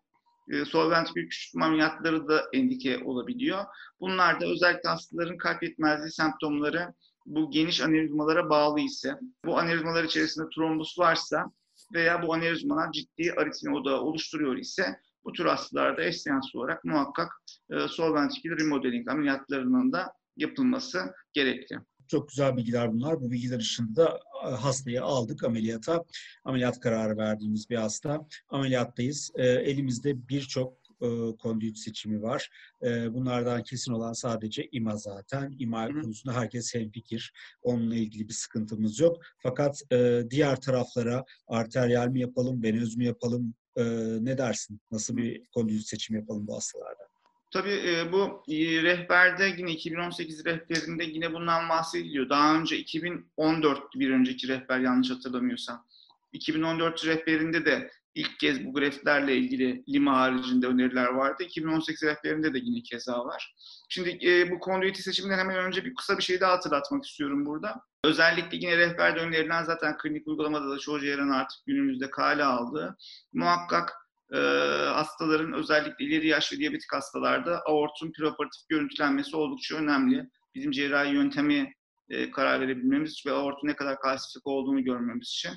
e, sol ventrikül küçültme ameliyatları da endike olabiliyor. Bunlar da özellikle hastaların kalp yetmezliği semptomları bu geniş anevrizmalara bağlı ise, bu anevrizmalar içerisinde trombus varsa veya bu anevrizmalar ciddi aritmi odağı oluşturuyor ise bu tür hastalarda eş olarak muhakkak e, sol ventrikül remodeling ameliyatlarının da yapılması gerekli. Çok güzel bilgiler bunlar. Bu bilgiler ışığında da e, hastayı aldık ameliyata. Ameliyat kararı verdiğimiz bir hasta. Ameliyattayız. E, elimizde birçok e, kondüit seçimi var. E, bunlardan kesin olan sadece ima zaten. İma konusunda herkes hemfikir. Onunla ilgili bir sıkıntımız yok. Fakat e, diğer taraflara arteriyel mi yapalım, venöz mü yapalım, e, ne dersin? Nasıl bir kondüit seçimi yapalım bu hastalarda? Tabii e, bu e, rehberde yine 2018 rehberinde yine bundan bahsediliyor. Daha önce 2014 bir önceki rehber yanlış hatırlamıyorsam. 2014 rehberinde de ilk kez bu grafiklerle ilgili Lima haricinde öneriler vardı. 2018 rehberinde de yine keza var. Şimdi e, bu kondüiti seçiminden hemen önce bir kısa bir şey daha hatırlatmak istiyorum burada. Özellikle yine rehberde önerilen zaten klinik uygulamada da çoğu cerrahın artık günümüzde kale aldığı muhakkak e, hastaların özellikle ileri yaş ve diyabetik hastalarda aortun preoperatif görüntülenmesi oldukça önemli. Bizim cerrahi yöntemi e, karar verebilmemiz ve aortun ne kadar kalsifik olduğunu görmemiz için.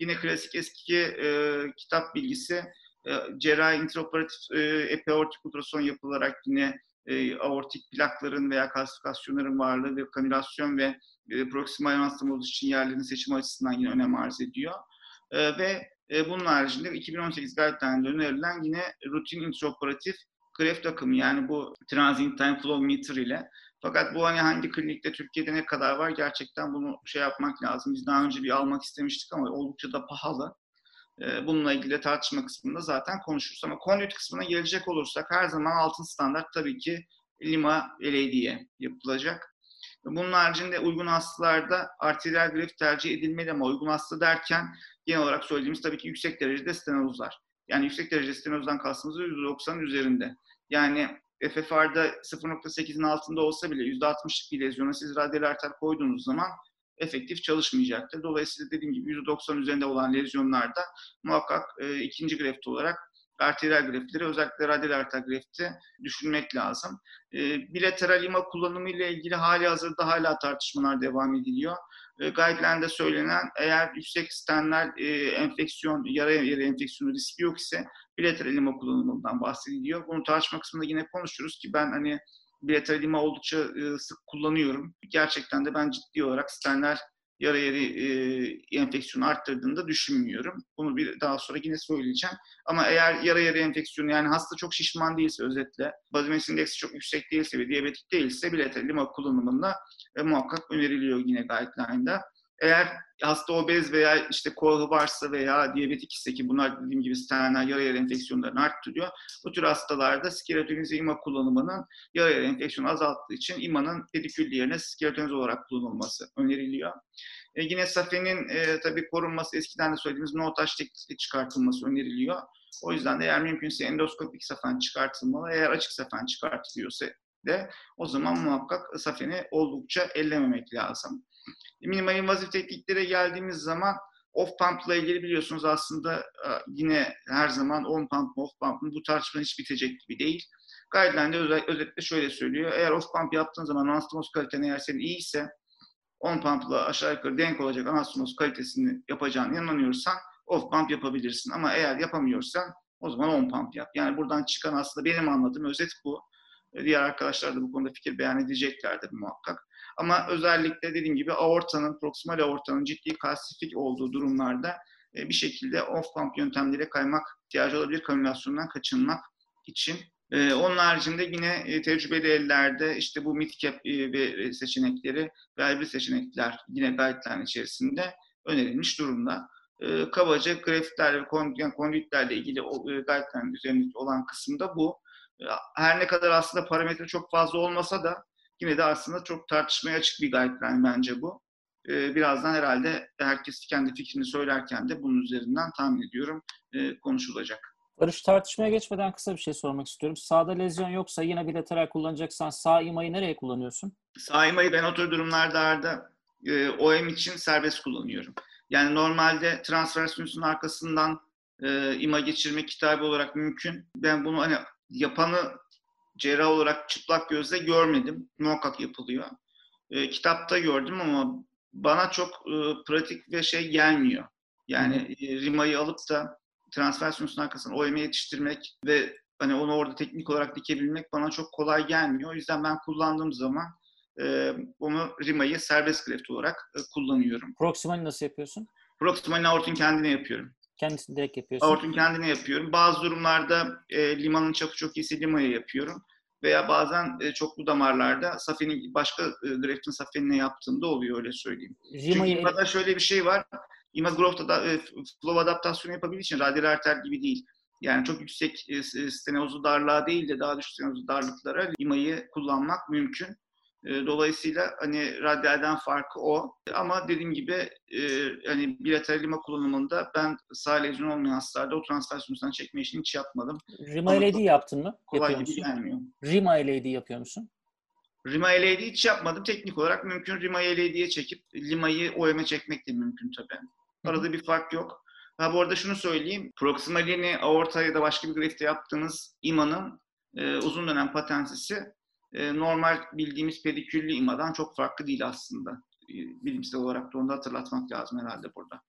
Yine klasik eski e, kitap bilgisi e, cerrahi intraoperatif e, epiaortik ultrason yapılarak yine e, aortik plakların veya kalsifikasyonların varlığı ve kanülasyon ve e, proksimal yansımalı için yerlerin seçimi açısından yine önem arz ediyor. E, ve e, bunun haricinde 2018 guideline'de önerilen yine rutin intraoperatif greft akımı yani bu transient time flow meter ile fakat bu hani hangi klinikte Türkiye'de ne kadar var gerçekten bunu şey yapmak lazım. Biz daha önce bir almak istemiştik ama oldukça da pahalı. Ee, bununla ilgili tartışma kısmında zaten konuşuruz. Ama konduit kısmına gelecek olursak her zaman altın standart tabii ki Lima LAD'ye yapılacak. Bunun haricinde uygun hastalarda arteriyel greft tercih edilmeli ama uygun hasta derken genel olarak söylediğimiz tabii ki yüksek derecede stenozlar. Yani yüksek derecede stenozdan kastımız %90'ın üzerinde. Yani FFR'da 0.8'in altında olsa bile %60'lık bir lezyona siz radyal arter koyduğunuz zaman efektif çalışmayacaktır. Dolayısıyla dediğim gibi %90 üzerinde olan lezyonlarda muhakkak e, ikinci greft olarak arteriyel greftleri özellikle radyal arter grefti düşünmek lazım. E, bilateral ima kullanımı ile ilgili hali hazırda hala tartışmalar devam ediliyor. E, guideline'de söylenen eğer yüksek stenler e, enfeksiyon, yara yara enfeksiyonu riski yok ise bilateral ima kullanımından bahsediliyor. Bunu tartışma kısmında yine konuşuruz ki ben hani bilateral ima oldukça e, sık kullanıyorum. Gerçekten de ben ciddi olarak stenler yara yeri e, enfeksiyonu arttırdığını da düşünmüyorum. Bunu bir daha sonra yine söyleyeceğim. Ama eğer yara yeri enfeksiyonu yani hasta çok şişman değilse özetle, mass indeksi çok yüksek değilse ve diyabetik değilse bilateral ima kullanımında e, muhakkak öneriliyor yine guideline'da. Eğer hasta obez veya işte koahı varsa veya diyabetik ise ki bunlar dediğim gibi stenler yara yer enfeksiyonlarını arttırıyor. Bu tür hastalarda skeletonize ima kullanımının yara yer enfeksiyonu azalttığı için imanın pedikül yerine skeletonize olarak kullanılması öneriliyor. E, yine safenin e, tabii korunması eskiden de söylediğimiz no touch teknikle çıkartılması öneriliyor. O yüzden de eğer mümkünse endoskopik safen çıkartılmalı. Eğer açık safen çıkartılıyorsa de o zaman muhakkak safeni oldukça ellememek lazım. Minimal invazif tekniklere geldiğimiz zaman off pump ile ilgili biliyorsunuz aslında e, yine her zaman on pump off pump bu tartışma hiç bitecek gibi değil. Guideline'de özellikle şöyle söylüyor. Eğer off pump yaptığın zaman anastomos kaliten eğer senin iyiyse on pump'la aşağı yukarı denk olacak anastomoz kalitesini yapacağını inanıyorsan off pump yapabilirsin. Ama eğer yapamıyorsan o zaman on pump yap. Yani buradan çıkan aslında benim anladığım özet bu. Diğer arkadaşlar da bu konuda fikir beyan edeceklerdir muhakkak. Ama özellikle dediğim gibi aortanın, proksimal aortanın ciddi kalsifik olduğu durumlarda e, bir şekilde off pump yöntemleriyle kaymak ihtiyacı olabilir kanülasyondan kaçınmak için. E, onun haricinde yine e, tecrübeli ellerde işte bu midcap ve seçenekleri ve hibrit seçenekler yine guideline içerisinde önerilmiş durumda. Kabaca grafitler ve kondüitlerle ilgili guideline üzerinde olan kısımda bu. Her ne kadar aslında parametre çok fazla olmasa da yine de aslında çok tartışmaya açık bir guideline bence bu. Birazdan herhalde herkes kendi fikrini söylerken de bunun üzerinden tahmin ediyorum konuşulacak. Barış tartışmaya geçmeden kısa bir şey sormak istiyorum. Sağda lezyon yoksa yine bilateral kullanacaksan sağ imayı nereye kullanıyorsun? Sağ imayı ben o tür durumlarda e, OM için serbest kullanıyorum. Yani normalde transfer arkasından e, ima geçirmek kitabı olarak mümkün. Ben bunu hani yapanı cerrah olarak çıplak gözle görmedim. Muhakkak yapılıyor. E, kitapta gördüm ama bana çok e, pratik ve şey gelmiyor. Yani e, rimayı alıp da transfer sonuçlarının arkasından OM yetiştirmek ve hani onu orada teknik olarak dikebilmek bana çok kolay gelmiyor. O yüzden ben kullandığım zaman e, onu Rima'yı serbest graft olarak e, kullanıyorum. Proxima'yı nasıl yapıyorsun? Proxima'nın aortun kendine yapıyorum. Kendisini direkt yapıyorsun. Aortun kendine yapıyorum. Bazı durumlarda e, limanın çapı çok iyisi limaya yapıyorum. Veya bazen e, çoklu damarlarda safenin başka e, graftin safenine yaptığımda oluyor öyle söyleyeyim. Rima'yı... Çünkü burada şöyle bir şey var. İma growth da, e, flow adaptasyonu yapabildiği için radyal arter gibi değil. Yani çok yüksek e, stenozlu darlığa değil de daha düşük stenozlu darlıklara limayı kullanmak mümkün. E, dolayısıyla hani radyalden farkı o. Ama dediğim gibi e, hani bilateral lima kullanımında ben sağ lezyon olmayan hastalarda o transfer sonuçtan çekme işini hiç yapmadım. Rima LAD yaptın mı? Kolay gibi gelmiyor. Rima LAD yapıyor musun? Rima LAD hiç yapmadım. Teknik olarak mümkün. Rima LAD'ye çekip limayı OM'e çekmek de mümkün tabii. Arada bir fark yok. Ha bu arada şunu söyleyeyim. Proximalini aorta ya da başka bir grafte yaptığınız imanın e, uzun dönem patensisi e, normal bildiğimiz pediküllü imadan çok farklı değil aslında. E, bilimsel olarak da onu da hatırlatmak lazım herhalde burada.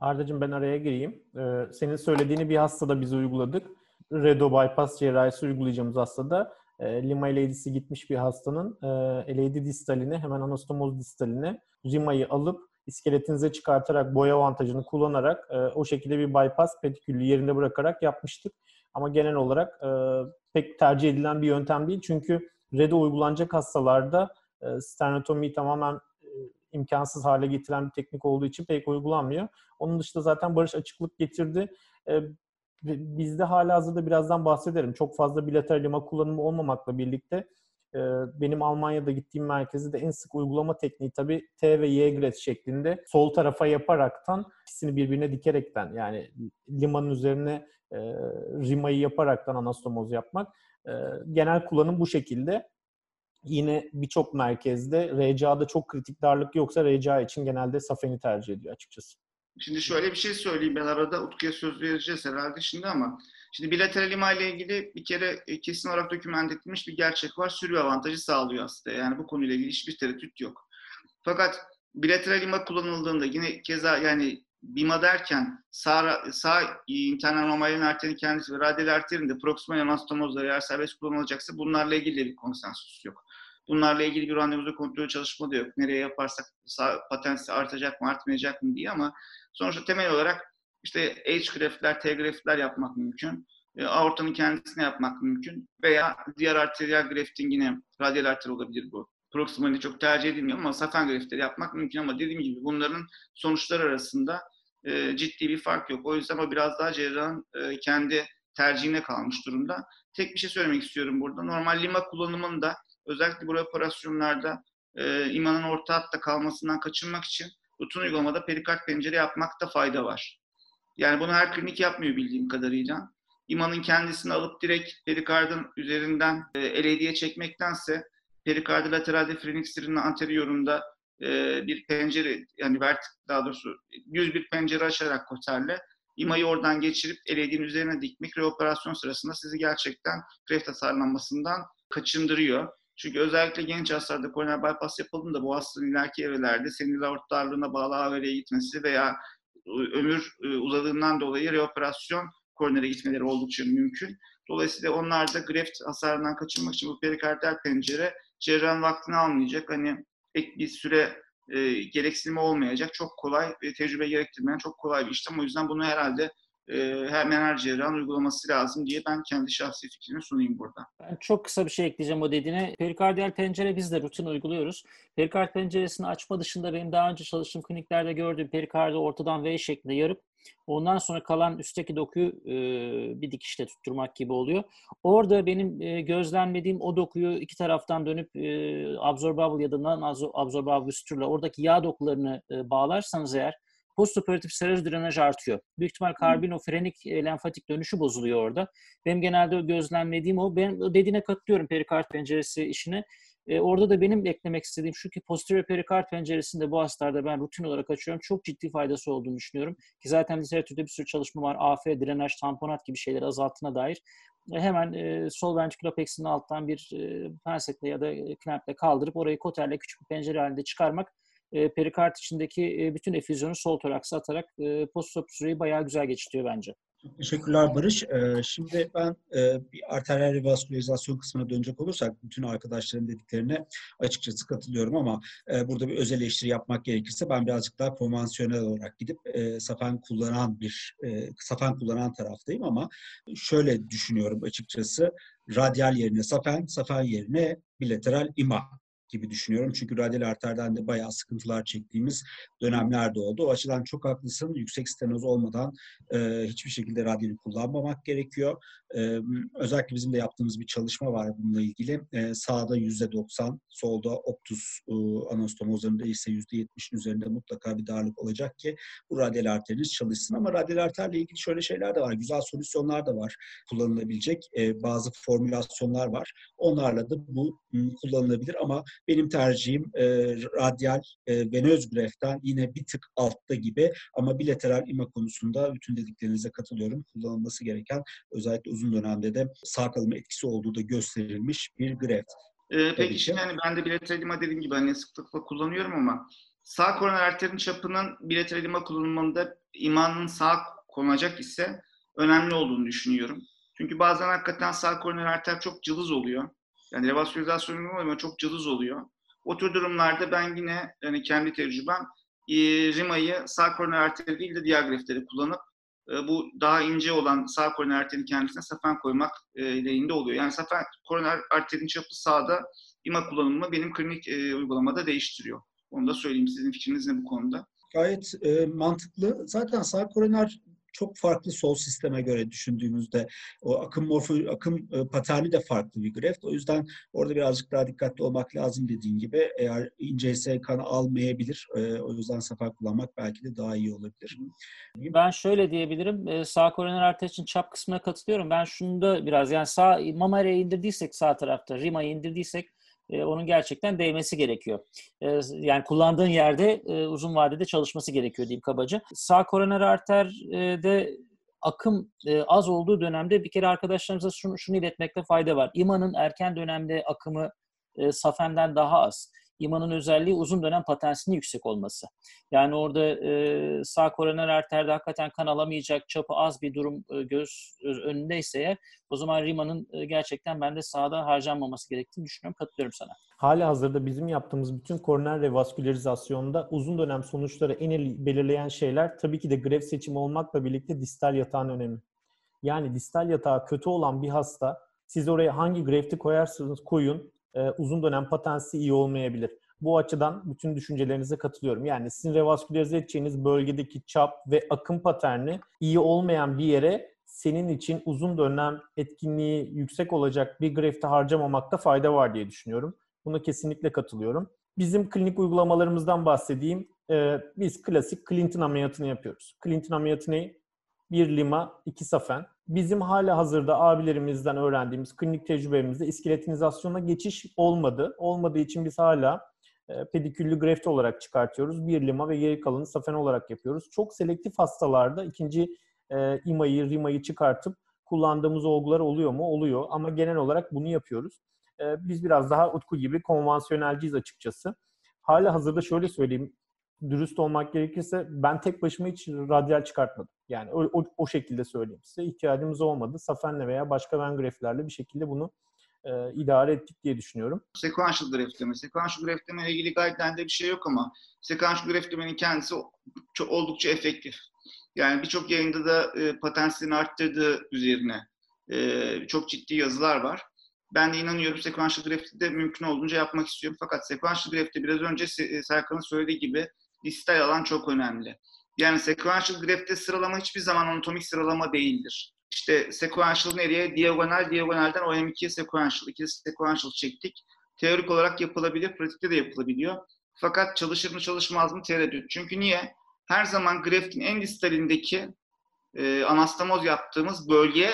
Ardacığım ben araya gireyim. Ee, senin söylediğini bir hastada biz uyguladık. Redo bypass cerrahisi uygulayacağımız hastada e, Lima LAD'si gitmiş bir hastanın e, LAD distaline hemen anastomoz distaline Rima'yı alıp iskeletinize çıkartarak boya avantajını kullanarak e, o şekilde bir bypass pedikülü yerinde bırakarak yapmıştık. Ama genel olarak e, pek tercih edilen bir yöntem değil. Çünkü RED'e uygulanacak hastalarda e, sternotomiyi tamamen e, imkansız hale getiren bir teknik olduğu için pek uygulanmıyor. Onun dışında zaten Barış açıklık getirdi. E, bizde hala hazırda birazdan bahsederim. Çok fazla bilateral lima kullanımı olmamakla birlikte benim Almanya'da gittiğim merkezde de en sık uygulama tekniği tabii T ve Y gret şeklinde sol tarafa yaparaktan ikisini birbirine dikerekten yani limanın üzerine e, rimayı yaparaktan anastomoz yapmak. E, genel kullanım bu şekilde. Yine birçok merkezde RCA'da çok kritik darlık yoksa RCA için genelde safeni tercih ediyor açıkçası. Şimdi şöyle bir şey söyleyeyim ben arada Utku'ya söz vereceğiz herhalde şimdi ama Şimdi bilateral ima ile ilgili bir kere e, kesin olarak doküment edilmiş bir gerçek var. Sürü avantajı sağlıyor aslında. Yani bu konuyla ilgili hiçbir tereddüt yok. Fakat bilateral ima kullanıldığında yine keza yani BIMA derken sağ, sağ internal normalin arterin kendisi ve radyal arterin de proksimal anastomozları eğer serbest kullanılacaksa bunlarla ilgili bir konsensus yok. Bunlarla ilgili bir randevuda kontrol çalışma da yok. Nereye yaparsak sağ, patensi artacak mı artmayacak mı diye ama sonuçta temel olarak işte H-graftler, T-graftler yapmak mümkün. E, aortanın kendisine yapmak mümkün. Veya diğer arteriyel grafting yine radyal arter olabilir bu. Proximalde çok tercih edilmiyor ama safen graftleri yapmak mümkün ama dediğim gibi bunların sonuçları arasında e, ciddi bir fark yok. O yüzden o biraz daha cerrahın e, kendi tercihine kalmış durumda. Tek bir şey söylemek istiyorum burada. Normal lima kullanımında özellikle bu operasyonlarda e, imanın orta hatta kalmasından kaçınmak için rutin uygulamada perikard pencere yapmakta fayda var. Yani bunu her klinik yapmıyor bildiğim kadarıyla. İmanın kendisini alıp direkt perikardın üzerinden e, LAD'ye çekmektense perikardı lateralde frenikstirinin anteriorunda e, bir pencere yani vertik daha doğrusu düz bir pencere açarak koterle imayı oradan geçirip LAD'nin üzerine dikmek reoperasyon sırasında sizi gerçekten greft hasarlanmasından kaçındırıyor. Çünkü özellikle genç hastalarda koroner bypass yapıldığında bu hastanın ileriki evrelerde sinir aort darlığına bağlı AVR'ye gitmesi veya ömür uzadığından dolayı reoperasyon koronere gitmeleri oldukça mümkün. Dolayısıyla onlar da greft hasarından kaçınmak için bu perikardiyal pencere cerrahın vaktini almayacak. Hani ek bir süre e, gereksinimi olmayacak. Çok kolay ve tecrübe gerektirmeyen çok kolay bir işlem. O yüzden bunu herhalde e, hemen her cerrahın uygulaması lazım diye ben kendi şahsi fikrimi sunayım burada. Ben çok kısa bir şey ekleyeceğim o dediğine. Perikardiyal pencere biz de rutin uyguluyoruz. Perikard penceresini açma dışında benim daha önce çalıştığım kliniklerde gördüğüm perikardı ortadan V şeklinde yarıp ondan sonra kalan üstteki dokuyu e, bir dikişle tutturmak gibi oluyor. Orada benim e, gözlemlediğim o dokuyu iki taraftan dönüp e, absorbable ya da non-absorbable üstürle oradaki yağ dokularını e, bağlarsanız eğer postoperatif seröz drenaj artıyor. Büyük ihtimal karbinofrenik e, lenfatik dönüşü bozuluyor orada. Benim genelde gözlemlediğim o. Ben dediğine katılıyorum perikard penceresi işine. E, orada da benim eklemek istediğim şu ki posterior perikard penceresinde bu hastalarda ben rutin olarak açıyorum. Çok ciddi faydası olduğunu düşünüyorum. Ki zaten literatürde bir sürü çalışma var. AF, drenaj, tamponat gibi şeyleri azalttığına dair. E, hemen e, sol ventrikülopexinin alttan bir e, pensetle ya da klemple kaldırıp orayı koterle küçük bir pencere halinde çıkarmak e, perikard içindeki e, bütün efüzyonu sol toraksa atarak e, postop süreyi bayağı güzel geçiriyor bence. Teşekkürler Barış. Ee, şimdi ben e, bir arteriyel revaskülarizasyon kısmına dönecek olursak bütün arkadaşların dediklerine açıkçası katılıyorum ama e, burada bir öz eleştiri yapmak gerekirse ben birazcık daha konvansiyonel olarak gidip e, safen kullanan bir e, safen kullanan taraftayım ama şöyle düşünüyorum açıkçası radyal yerine safen, safen yerine bilateral ima gibi düşünüyorum. Çünkü radyal arterden de bayağı sıkıntılar çektiğimiz dönemler de oldu. O açıdan çok haklısın. Yüksek stenoz olmadan e, hiçbir şekilde radyali kullanmamak gerekiyor. E, özellikle bizim de yaptığımız bir çalışma var bununla ilgili. E, sağda %90, solda optus e, anastomozlarında ise %70'in üzerinde mutlaka bir darlık olacak ki bu radyal arteriniz çalışsın. Ama radyal arterle ilgili şöyle şeyler de var. Güzel solüsyonlar da var kullanılabilecek. E, bazı formülasyonlar var. Onlarla da bu kullanılabilir ama benim tercihim e, radyal e, venöz greften yine bir tık altta gibi ama bilateral ima konusunda bütün dediklerinize katılıyorum. Kullanılması gereken özellikle uzun dönemde de sağ kalım etkisi olduğu da gösterilmiş bir greft. Ee, peki şimdi hani ben de bilateral ima dediğim gibi hani sıklıkla kullanıyorum ama sağ koroner arterin çapının bilateral ima kullanımında imanın sağ konacak ise önemli olduğunu düşünüyorum. Çünkü bazen hakikaten sağ koroner arter çok cılız oluyor. Yani revaskülarizasyon uygulama çok cılız oluyor. O tür durumlarda ben yine yani kendi tecrübem e, RIMA'yı sağ koroner arteri değil de diğer grefleri kullanıp e, bu daha ince olan sağ koroner arterin kendisine safen koymak e, lehinde oluyor. Yani safen koroner arterin çapı sağda ima kullanımı benim klinik e, uygulamada değiştiriyor. Onu da söyleyeyim. Sizin fikriniz ne bu konuda? Gayet e, mantıklı. Zaten sağ koroner çok farklı sol sisteme göre düşündüğümüzde o akım morfo akım e, paterni de farklı bir greft. O yüzden orada birazcık daha dikkatli olmak lazım dediğin gibi. Eğer inceyse kan almayabilir. E, o yüzden sefer kullanmak belki de daha iyi olabilir. Ben şöyle diyebilirim. E, sağ koroner arter için çap kısmına katılıyorum. Ben şunu da biraz yani sağ mamarya indirdiysek sağ tarafta, rima'yı indirdiysek e, onun gerçekten değmesi gerekiyor. E, yani kullandığın yerde e, uzun vadede çalışması gerekiyor diyeyim kabaca. Sağ koroner arterde akım az olduğu dönemde bir kere arkadaşlarımıza şunu, şunu iletmekte fayda var. İMA'nın erken dönemde akımı SAFEM'den daha az. İmanın özelliği uzun dönem patensinin yüksek olması. Yani orada e, sağ koroner arterde hakikaten kan alamayacak çapı az bir durum e, göz önündeyse eğer o zaman Rima'nın e, gerçekten bende sağda harcanmaması gerektiğini düşünüyorum. Katılıyorum sana. Hali hazırda bizim yaptığımız bütün koroner revaskülarizasyonda uzun dönem sonuçları en belirleyen şeyler tabii ki de grev seçimi olmakla birlikte distal yatağın önemi. Yani distal yatağı kötü olan bir hasta siz oraya hangi grefti koyarsanız koyun e, uzun dönem patensi iyi olmayabilir. Bu açıdan bütün düşüncelerinize katılıyorum. Yani sizin revaskülerize edeceğiniz bölgedeki çap ve akım paterni iyi olmayan bir yere senin için uzun dönem etkinliği yüksek olacak bir grefte harcamamakta fayda var diye düşünüyorum. Buna kesinlikle katılıyorum. Bizim klinik uygulamalarımızdan bahsedeyim. Ee, biz klasik Clinton ameliyatını yapıyoruz. Clinton ameliyatı ne? Bir lima, iki safen. Bizim hala hazırda abilerimizden öğrendiğimiz klinik tecrübemizde iskeletinizasyona geçiş olmadı. Olmadığı için biz hala e, pediküllü greft olarak çıkartıyoruz. Bir lima ve geri kalanı safen olarak yapıyoruz. Çok selektif hastalarda ikinci e, imayı, rimayı çıkartıp kullandığımız olgular oluyor mu? Oluyor ama genel olarak bunu yapıyoruz. e, biz biraz daha Utku gibi konvansiyonelciyiz açıkçası. Hala hazırda şöyle söyleyeyim, dürüst olmak gerekirse ben tek başıma hiç radyal çıkartmadım. Yani o, o, o şekilde söyleyeyim size. ihtiyacımız olmadı. Safen'le veya başka vengraflerle bir şekilde bunu e, idare ettik diye düşünüyorum. Sequential graftleme. Sequential graftleme ile ilgili guideline'de bir şey yok ama sequential graftlemenin kendisi çok, oldukça efektif. Yani birçok yayında da e, patenslerini arttırdığı üzerine e, çok ciddi yazılar var. Ben de inanıyorum sequential graft'i de mümkün olduğunca yapmak istiyorum. Fakat sequential graft'te biraz önce Serkan'ın söylediği gibi distal alan çok önemli. Yani sequential graft'te sıralama hiçbir zaman anatomik sıralama değildir. İşte sequential nereye? Diagonal, diagonalden OM2'ye sequential. İkili sequential çektik. Teorik olarak yapılabilir, pratikte de yapılabiliyor. Fakat çalışır mı çalışmaz mı tereddüt. Çünkü niye? Her zaman graftin en distalindeki e, anastomoz yaptığımız bölge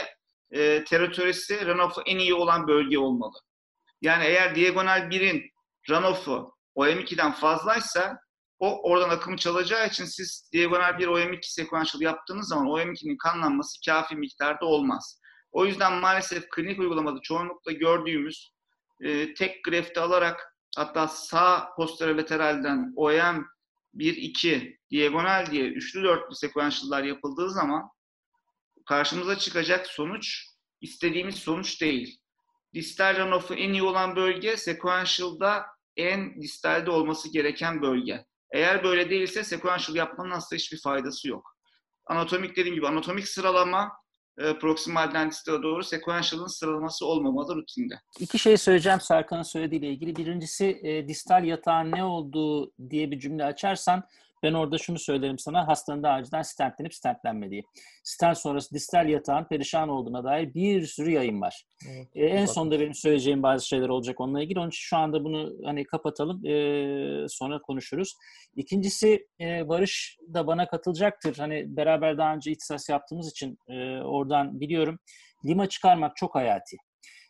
e, teritorisi runoff'u en iyi olan bölge olmalı. Yani eğer diagonal 1'in runoff'u OM2'den fazlaysa o oradan akımı çalacağı için siz diagonal bir OM2 sequential yaptığınız zaman OM2'nin kanlanması kafi miktarda olmaz. O yüzden maalesef klinik uygulamada çoğunlukla gördüğümüz e, tek grafti alarak hatta sağ posterolateralden OM 1-2 diagonal diye üçlü dörtlü sequential'lar yapıldığı zaman karşımıza çıkacak sonuç istediğimiz sonuç değil. Distal runoff'u en iyi olan bölge sequential'da en distalde olması gereken bölge. Eğer böyle değilse sequential yapmanın aslında hiçbir faydası yok. Anatomik dediğim gibi anatomik sıralama e, proksimalden distale doğru sequential'ın sıralaması olmamalı rutinde. İki şey söyleyeceğim Serkan'ın söylediğiyle ilgili. Birincisi e, distal yatağın ne olduğu diye bir cümle açarsan ben orada şunu söylerim sana. Hastanın daha önceden stentlenip stentlenmediği. Stent sonrası distal yatağın perişan olduğuna dair bir sürü yayın var. Evet, ee, en sonunda benim söyleyeceğim bazı şeyler olacak onunla ilgili. Onun için şu anda bunu hani kapatalım. Ee, sonra konuşuruz. İkincisi e, Barış da bana katılacaktır. Hani beraber daha önce ihtisas yaptığımız için e, oradan biliyorum. Lima çıkarmak çok hayati.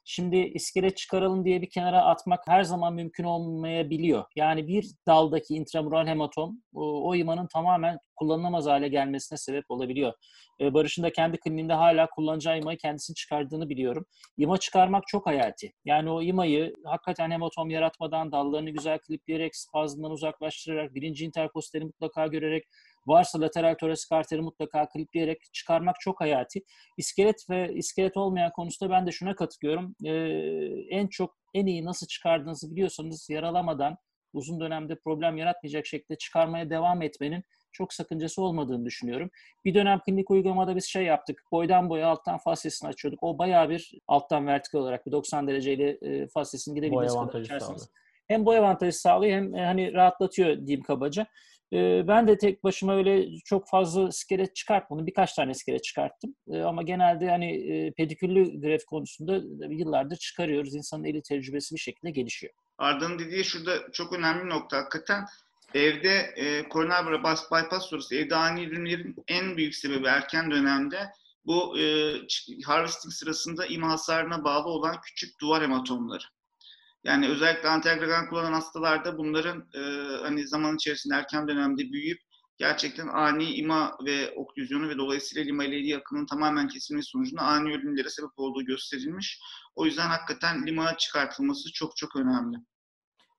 Şimdi iskelet çıkaralım diye bir kenara atmak her zaman mümkün olmayabiliyor. Yani bir daldaki intramural hematom o, imanın tamamen kullanılamaz hale gelmesine sebep olabiliyor. Ee, Barış'ın da kendi kliniğinde hala kullanacağı imayı kendisini çıkardığını biliyorum. İma çıkarmak çok hayati. Yani o imayı hakikaten hematom yaratmadan dallarını güzel klipleyerek, spazmdan uzaklaştırarak, birinci interkosteri mutlaka görerek Varsa lateral torasik arteri mutlaka klipleyerek çıkarmak çok hayati. İskelet ve iskelet olmayan konusunda ben de şuna katılıyorum. Ee, en çok en iyi nasıl çıkardığınızı biliyorsanız yaralamadan uzun dönemde problem yaratmayacak şekilde çıkarmaya devam etmenin çok sakıncası olmadığını düşünüyorum. Bir dönem klinik uygulamada biz şey yaptık. Boydan boya alttan fasyasını açıyorduk. O bayağı bir alttan vertikal olarak bir 90 dereceyle e, fasyasını gidebildiğiniz kadar açarsınız. Hem boy avantajı sağlıyor hem e, hani rahatlatıyor diyeyim kabaca. Ee, ben de tek başıma öyle çok fazla iskelet çıkartmadım. Birkaç tane iskelet çıkarttım. Ee, ama genelde hani e, pediküllü gref konusunda yıllardır çıkarıyoruz. İnsanın eli tecrübesi bir şekilde gelişiyor. Arda'nın dediği şurada çok önemli nokta. Hakikaten evde e, koroner bypass, bypass sonrası evde ani ürünlerin en büyük sebebi erken dönemde bu e, harvesting sırasında ima hasarına bağlı olan küçük duvar hematomları. Yani özellikle antiagregan kullanan hastalarda bunların e, hani zaman içerisinde erken dönemde büyüyüp gerçekten ani ima ve oklüzyonu ve dolayısıyla lima ile yakının tamamen kesilmesi sonucunda ani ölümlere sebep olduğu gösterilmiş. O yüzden hakikaten lima çıkartılması çok çok önemli.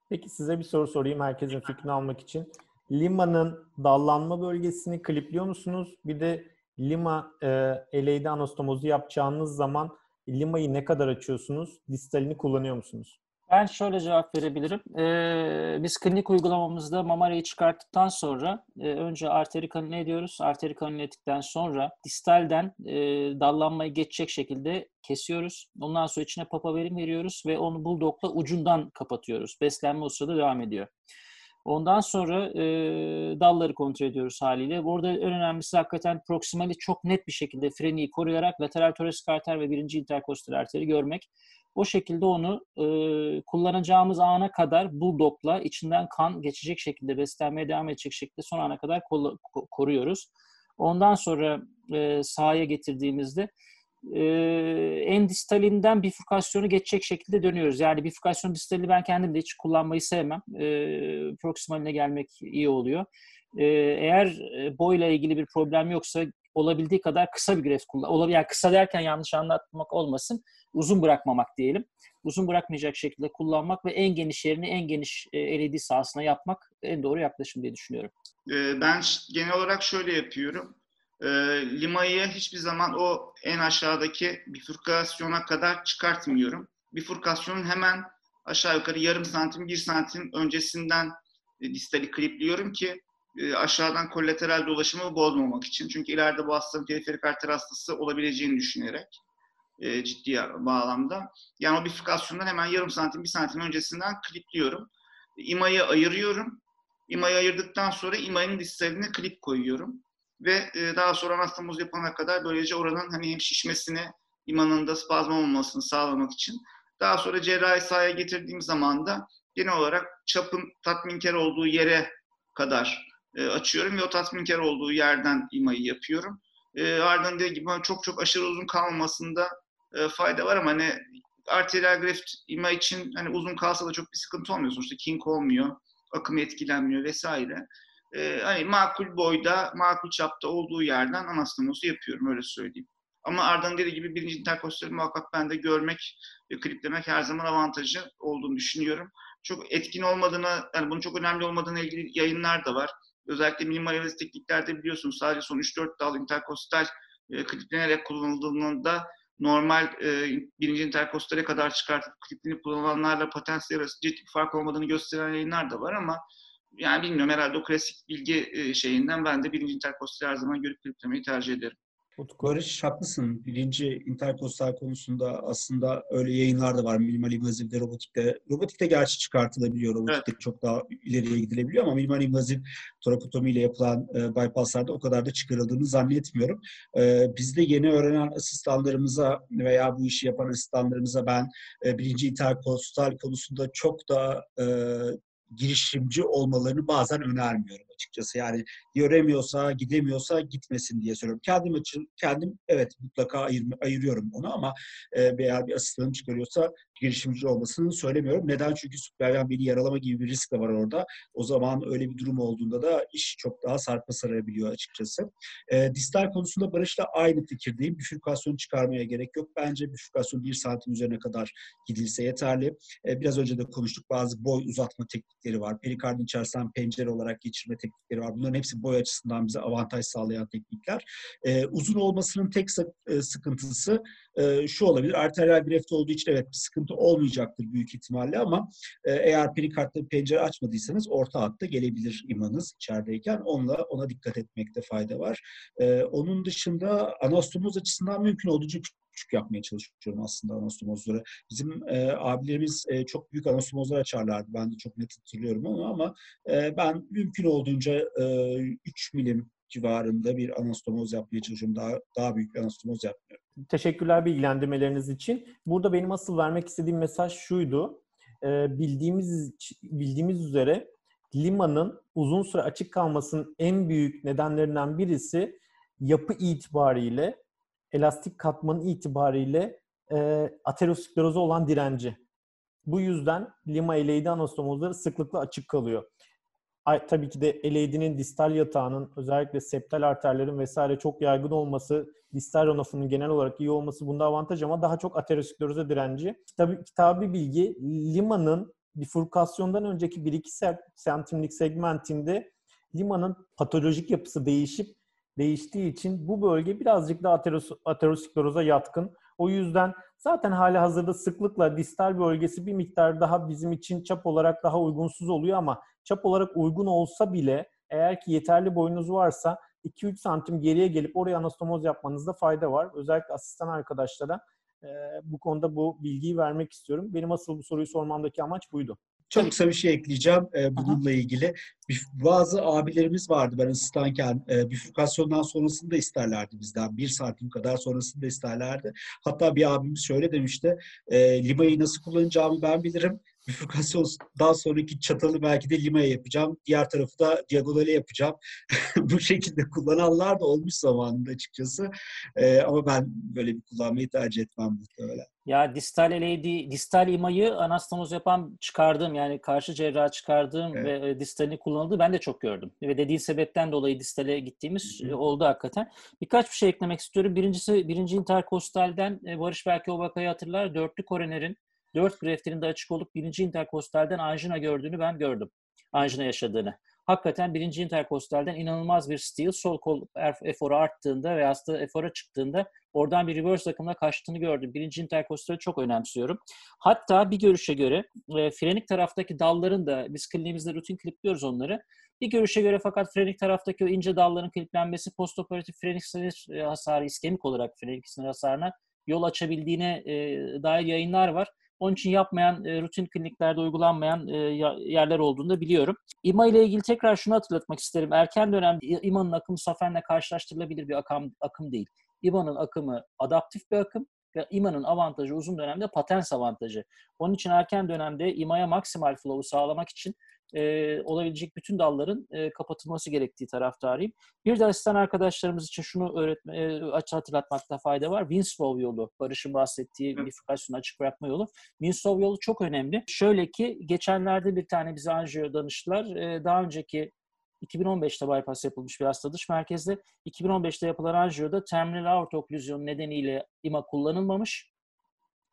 Peki size bir soru sorayım herkesin fikrini almak için. Lima'nın dallanma bölgesini klipliyor musunuz? Bir de lima e, eleyde anastomozu yapacağınız zaman limayı ne kadar açıyorsunuz? Distalini kullanıyor musunuz? Ben şöyle cevap verebilirim. Ee, biz klinik uygulamamızda mamareyi çıkarttıktan sonra e, önce arteri kanüle ediyoruz. Arteri kanüle ettikten sonra distalden e, dallanmayı geçecek şekilde kesiyoruz. Ondan sonra içine papaverin veriyoruz ve onu buldokla ucundan kapatıyoruz. Beslenme o sırada devam ediyor. Ondan sonra e, dalları kontrol ediyoruz haliyle. Burada en önemlisi hakikaten proksimali çok net bir şekilde freniyi koruyarak lateral torasik arter ve birinci interkostal arteri görmek. O şekilde onu e, kullanacağımız ana kadar bulldogla içinden kan geçecek şekilde beslenmeye devam edecek şekilde son ana kadar koruyoruz. Ondan sonra e, sahaya getirdiğimizde e, en distalinden bifurkasyonu geçecek şekilde dönüyoruz. Yani bifurkasyon distali ben kendim de hiç kullanmayı sevmem. E, proksimaline gelmek iyi oluyor. E, eğer boyla ilgili bir problem yoksa olabildiği kadar kısa bir greft kullan. Yani kısa derken yanlış anlatmak olmasın. Uzun bırakmamak diyelim. Uzun bırakmayacak şekilde kullanmak ve en geniş yerini en geniş e, LED sahasına yapmak en doğru yaklaşım diye düşünüyorum. Ee, ben genel olarak şöyle yapıyorum. Ee, limayı hiçbir zaman o en aşağıdaki bifurkasyona kadar çıkartmıyorum. Bifurkasyonun hemen aşağı yukarı yarım santim, bir santim öncesinden e, distali klipliyorum ki e, aşağıdan kolateral dolaşımı bozmamak için. Çünkü ileride bu hastanın periferik arter hastası olabileceğini düşünerek e, ciddi bağlamda. Yani o bifurkasyondan hemen yarım santim, bir santim öncesinden klipliyorum. İmayı ayırıyorum. İmayı ayırdıktan sonra imayın distaline klip koyuyorum. Ve e, daha sonra anastomoz yapana kadar böylece oranın hani hem şişmesini, imanın da spazm olmamasını sağlamak için. Daha sonra cerrahi sahaya getirdiğim zaman da genel olarak çapın tatminkar olduğu yere kadar e, açıyorum ve o tatminkar olduğu yerden imayı yapıyorum. E, ardından dediğim gibi çok çok aşırı uzun kalmamasında e, fayda var ama hani arteriyel greft ima için hani uzun kalsa da çok bir sıkıntı olmuyor. Sonuçta kink olmuyor, akım etkilenmiyor vesaire. Hani makul boyda, makul çapta olduğu yerden anastomosu yapıyorum öyle söyleyeyim. Ama Arda'nın dediği gibi birinci interkostali muhakkak ben de görmek ve kliplemek her zaman avantajı olduğunu düşünüyorum. Çok etkin olmadığını, yani bunun çok önemli olmadığına ilgili yayınlar da var. Özellikle minimal tekniklerde biliyorsunuz sadece son 3-4 dal interkostal e, kliplenerek kullanıldığında normal e, birinci interkostale kadar çıkartıp klipini kullananlarla potansiyel arasında ciddi bir fark olmadığını gösteren yayınlar da var ama yani bilmiyorum herhalde o klasik bilgi e, şeyinden ben de birinci interkostali her zaman görüp kliplemeyi tercih ederim. Utku. Barış haklısın. Birinci interkostal konusunda aslında öyle yayınlar da var. Minimal invazivde, robotikte. Robotikte gerçi çıkartılabiliyor. Robotikte evet. çok daha ileriye gidilebiliyor ama minimal invaziv torakotomi ile yapılan e, bypasslarda o kadar da çıkarıldığını zannetmiyorum. E, bizde yeni öğrenen asistanlarımıza veya bu işi yapan asistanlarımıza ben e, birinci interkostal konusunda çok da e, girişimci olmalarını bazen önermiyorum açıkçası. Yani göremiyorsa, gidemiyorsa gitmesin diye söylüyorum. Kendim için kendim evet mutlaka ayır, ayırıyorum onu ama e, veya bir asistanım çıkarıyorsa girişimci olmasını söylemiyorum. Neden? Çünkü süperyen beni yaralama gibi bir risk de var orada. O zaman öyle bir durum olduğunda da iş çok daha sarpa sarabiliyor açıkçası. E, distal konusunda Barış'la aynı fikirdeyim. Bifürkasyon çıkarmaya gerek yok. Bence bifürkasyon bir santim üzerine kadar gidilse yeterli. E, biraz önce de konuştuk. Bazı boy uzatma teknikleri var. Perikardın içerisinden pencere olarak geçirme teknikleri var. Bunların hepsi boy açısından bize avantaj sağlayan teknikler. E, uzun olmasının tek sıkıntısı e, şu olabilir. Arteriyel greft olduğu için evet bir sıkıntı olmayacaktır büyük ihtimalle ama e, eğer perikartta pencere açmadıysanız orta hatta gelebilir imanız içerideyken. Onunla ona dikkat etmekte fayda var. E, onun dışında anastomoz açısından mümkün olduğunca küçük yapmaya çalışıyorum aslında anastomozları. Bizim e, abilerimiz e, çok büyük anastomozlar açarlardı. Ben de çok net hatırlıyorum onu ama e, ben mümkün olduğunca e, 3 milim civarında bir anastomoz yapmaya çalışıyorum. Daha, daha büyük bir anastomoz yapmıyorum. Teşekkürler bilgilendirmeleriniz için. Burada benim asıl vermek istediğim mesaj şuydu. Ee, bildiğimiz bildiğimiz üzere limanın uzun süre açık kalmasının en büyük nedenlerinden birisi yapı itibariyle, elastik katmanı itibariyle e, ateroskleroza olan direnci. Bu yüzden lima eleydi anastomozları sıklıkla açık kalıyor tabii ki de LAD'nin distal yatağının özellikle septal arterlerin vesaire çok yaygın olması, distal ronafının genel olarak iyi olması bunda avantaj ama daha çok ateroskleroza direnci. Kitabı bilgi Lima'nın bifurkasyondan önceki 1-2 santimlik segmentinde Lima'nın patolojik yapısı değişip değiştiği için bu bölge birazcık daha ateros ateroskleroza yatkın. O yüzden zaten hali hazırda sıklıkla distal bölgesi bir miktar daha bizim için çap olarak daha uygunsuz oluyor ama çap olarak uygun olsa bile eğer ki yeterli boyunuz varsa 2-3 santim geriye gelip oraya anastomoz yapmanızda fayda var. Özellikle asistan arkadaşlara e, bu konuda bu bilgiyi vermek istiyorum. Benim asıl bu soruyu sormamdaki amaç buydu. Çok kısa bir şey ekleyeceğim e, bununla Aha. ilgili. Bazı abilerimiz vardı ben asistanken e, bifurkasyondan sonrasını da isterlerdi bizden. Bir santim kadar sonrasını da isterlerdi. Hatta bir abimiz şöyle demişti. E, limayı nasıl kullanacağımı ben bilirim. Bifurkasyondan sonraki çatalı belki de limaya yapacağım. Diğer tarafı da diagonale yapacağım. Bu şekilde kullananlar da olmuş zamanında açıkçası. Ee, ama ben böyle bir kullanmayı tercih etmem muhtemelen. Ya distal LAD, distal imayı anastomoz yapan çıkardığım yani karşı cerrah çıkardığım Evet. ve e, distalini kullanıldığı ben de çok gördüm. Ve dediğin sebepten dolayı distale gittiğimiz Hı hı. e, oldu hakikaten. Birkaç bir şey eklemek istiyorum. Birincisi birinci interkostalden e, Barış belki o vakayı hatırlar. Dörtlü koronerin dört grefterinde açık olup birinci interkostalden anjina gördüğünü ben gördüm. Anjina yaşadığını. Hakikaten birinci interkostalden inanılmaz bir steal sol kol er- eforu arttığında ve hasta efora çıktığında oradan bir reverse akımla kaçtığını gördüm. Birinci interkostali çok önemsiyorum. Hatta bir görüşe göre e, frenik taraftaki dalların da biz kliniğimizde rutin klipliyoruz onları. Bir görüşe göre fakat frenik taraftaki o ince dalların kliplenmesi postoperatif frenik sinir e, hasarı, iskemik olarak frenik sinir hasarına yol açabildiğine e, dair yayınlar var. Onun için yapmayan, e, rutin kliniklerde uygulanmayan e, yerler olduğunu da biliyorum. İMA ile ilgili tekrar şunu hatırlatmak isterim. Erken dönemde İMA'nın akımı Safen'le karşılaştırılabilir bir akım, akım değil. İMA'nın akımı adaptif bir akım ve İMA'nın avantajı uzun dönemde patens avantajı. Onun için erken dönemde İMA'ya maksimal flow'u sağlamak için e, olabilecek bütün dalların e, kapatılması gerektiği taraftarıyım. Bir de asistan arkadaşlarımız için şunu öğretme, e, hatırlatmakta fayda var. Winslow yolu, Barış'ın bahsettiği Evet. bifurkasyonu açık bırakma yolu. Winslow yolu çok önemli. Şöyle ki geçenlerde bir tane bize anjiyo danıştılar. E, daha önceki 2015'te bypass yapılmış bir hasta dış merkezde. 2015'te yapılan anjiyoda terminal aorta oklüzyonu nedeniyle ima kullanılmamış.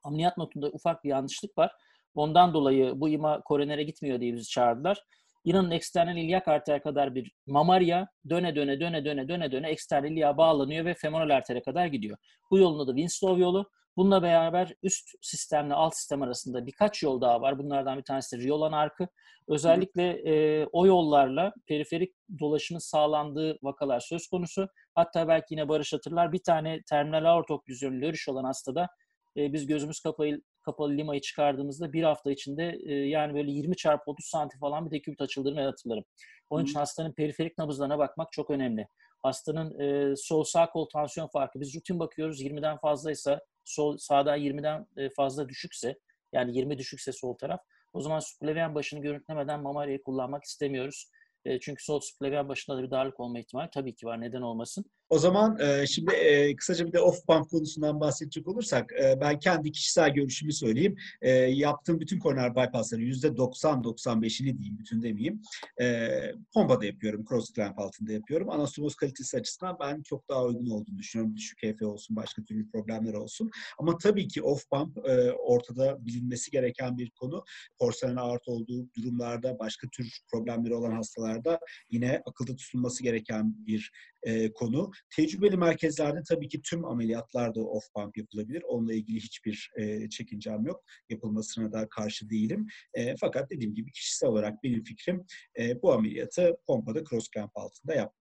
Ameliyat notunda ufak bir yanlışlık var. Ondan dolayı bu ima koronere gitmiyor diye bizi çağırdılar. İnanın eksternal ilyak arter kadar bir mamarya döne döne döne döne döne döne eksternal ilyağa bağlanıyor ve femoral artere kadar gidiyor. Bu yolun adı Winslow yolu. Bununla beraber üst sistemle alt sistem arasında birkaç yol daha var. Bunlardan bir tanesi de Riolan arkı. Özellikle e, o yollarla periferik dolaşımın sağlandığı vakalar söz konusu. Hatta belki yine Barış hatırlar bir tane terminal aorta oklüzyonu lörüş olan hastada e, biz gözümüz kapalı, kapalı limayı çıkardığımızda bir hafta içinde e, yani böyle 20 çarpı 30 santim falan bir dekübit açıldığını ben hatırlarım. Onun için hastanın periferik nabızlarına bakmak çok önemli. Hastanın e, sol sağ kol tansiyon farkı. Biz rutin bakıyoruz 20'den fazlaysa sol sağda 20'den e, fazla düşükse yani 20 düşükse sol taraf o zaman subklavyen başını görüntülemeden mamaryayı kullanmak istemiyoruz. E, çünkü sol subklavyen başında da bir darlık olma ihtimali tabii ki var. Neden olmasın? O zaman e, şimdi e, kısaca bir de off pump konusundan bahsedecek olursak e, ben kendi kişisel görüşümü söyleyeyim. E, yaptığım bütün koroner bypassların %90-95'ini diyeyim, bütün demeyeyim. E, pompada yapıyorum, cross clamp altında yapıyorum. Anastomoz kalitesi açısından ben çok daha uygun olduğunu düşünüyorum. Düşük HF olsun, başka türlü problemler olsun. Ama tabii ki off pump e, ortada bilinmesi gereken bir konu. Porselen aort olduğu durumlarda, başka tür problemleri olan hastalarda yine akılda tutulması gereken bir e, konu. Tecrübeli merkezlerde tabii ki tüm ameliyatlarda off pump yapılabilir. Onunla ilgili hiçbir e, çekincem yok. Yapılmasına da karşı değilim. E, fakat dediğim gibi kişisel olarak benim fikrim e, bu ameliyatı pompada cross clamp altında yap.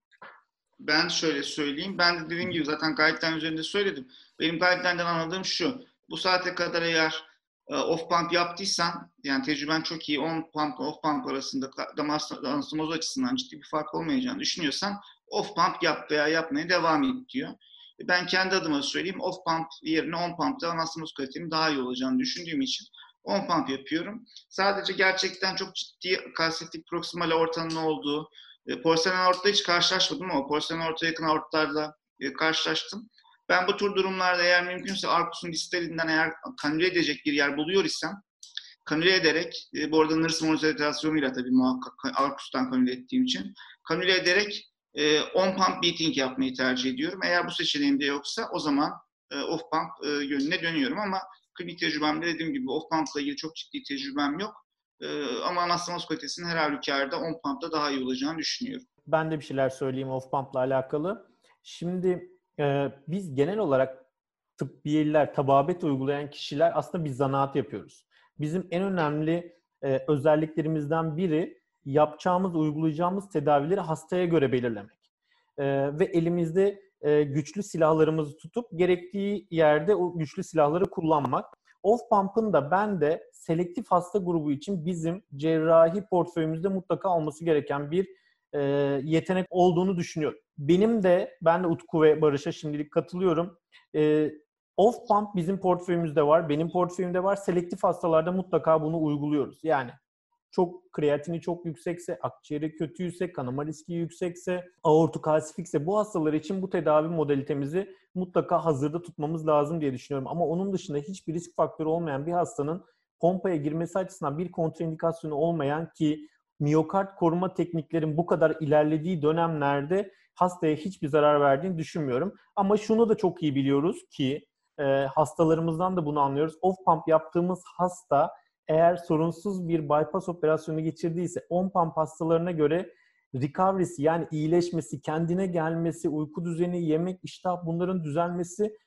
Ben şöyle söyleyeyim. Ben de dediğim gibi zaten guideline üzerinde söyledim. Benim guideline'den anladığım şu. Bu saate kadar eğer e, off pump yaptıysan yani tecrüben çok iyi on pump off pump arasında damar anastomoz açısından ciddi bir fark olmayacağını düşünüyorsan off pump yap veya yapmaya devam et diyor. E, Ben kendi adıma söyleyeyim off pump yerine on pump'ta anastomoz kalitenin daha iyi olacağını düşündüğüm için on pump yapıyorum. Sadece gerçekten çok ciddi kalsitik proksimal ortanın olduğu e, porselen aortta hiç karşılaşmadım ama porselen aorta yakın aortlarla e, karşılaştım. Ben bu tür durumlarda eğer mümkünse arkusun distalinden eğer kanüle edecek bir yer buluyor isem kanüle ederek, e, bu arada nırs monitorasyonuyla tabii muhakkak arkustan kanüle ettiğim için kanüle ederek e, on pump beating yapmayı tercih ediyorum. Eğer bu seçeneğim de yoksa o zaman e, off pump e, yönüne dönüyorum ama klinik tecrübemde dediğim gibi off pump ile ilgili çok ciddi tecrübem yok. E, ama anastomoz kalitesinin her halükarda on pump'ta daha iyi olacağını düşünüyorum. Ben de bir şeyler söyleyeyim off pump'la alakalı. Şimdi e, biz genel olarak tıbbiyeliler, tababet uygulayan kişiler aslında bir zanaat yapıyoruz. Bizim en önemli e, özelliklerimizden biri yapacağımız, uygulayacağımız tedavileri hastaya göre belirlemek. E, ve elimizde e, güçlü silahlarımızı tutup gerektiği yerde o güçlü silahları kullanmak. Off pump'ın da ben de selektif hasta grubu için bizim cerrahi portföyümüzde mutlaka olması gereken bir e, yetenek olduğunu düşünüyorum. Benim de, ben de Utku ve Barış'a şimdilik katılıyorum. E, Off pump bizim portföyümüzde var, benim portföyümde var. Selektif hastalarda mutlaka bunu uyguluyoruz. Yani çok kreatini çok yüksekse, akciğeri kötüyse, kanama riski yüksekse, aortokalsifikse bu hastalar için bu tedavi modalitemizi mutlaka hazırda tutmamız lazım diye düşünüyorum. Ama onun dışında hiçbir risk faktörü olmayan bir hastanın pompaya girmesi açısından bir kontraindikasyonu olmayan ki miyokard koruma tekniklerin bu kadar ilerlediği dönemlerde hastaya hiçbir zarar verdiğini düşünmüyorum. Ama şunu da çok iyi biliyoruz ki e, hastalarımızdan da bunu anlıyoruz. Off pump yaptığımız hasta eğer sorunsuz bir bypass operasyonu geçirdiyse on pump hastalarına göre recovery'si yani iyileşmesi, kendine gelmesi, uyku düzeni, yemek, iştah bunların düzelmesi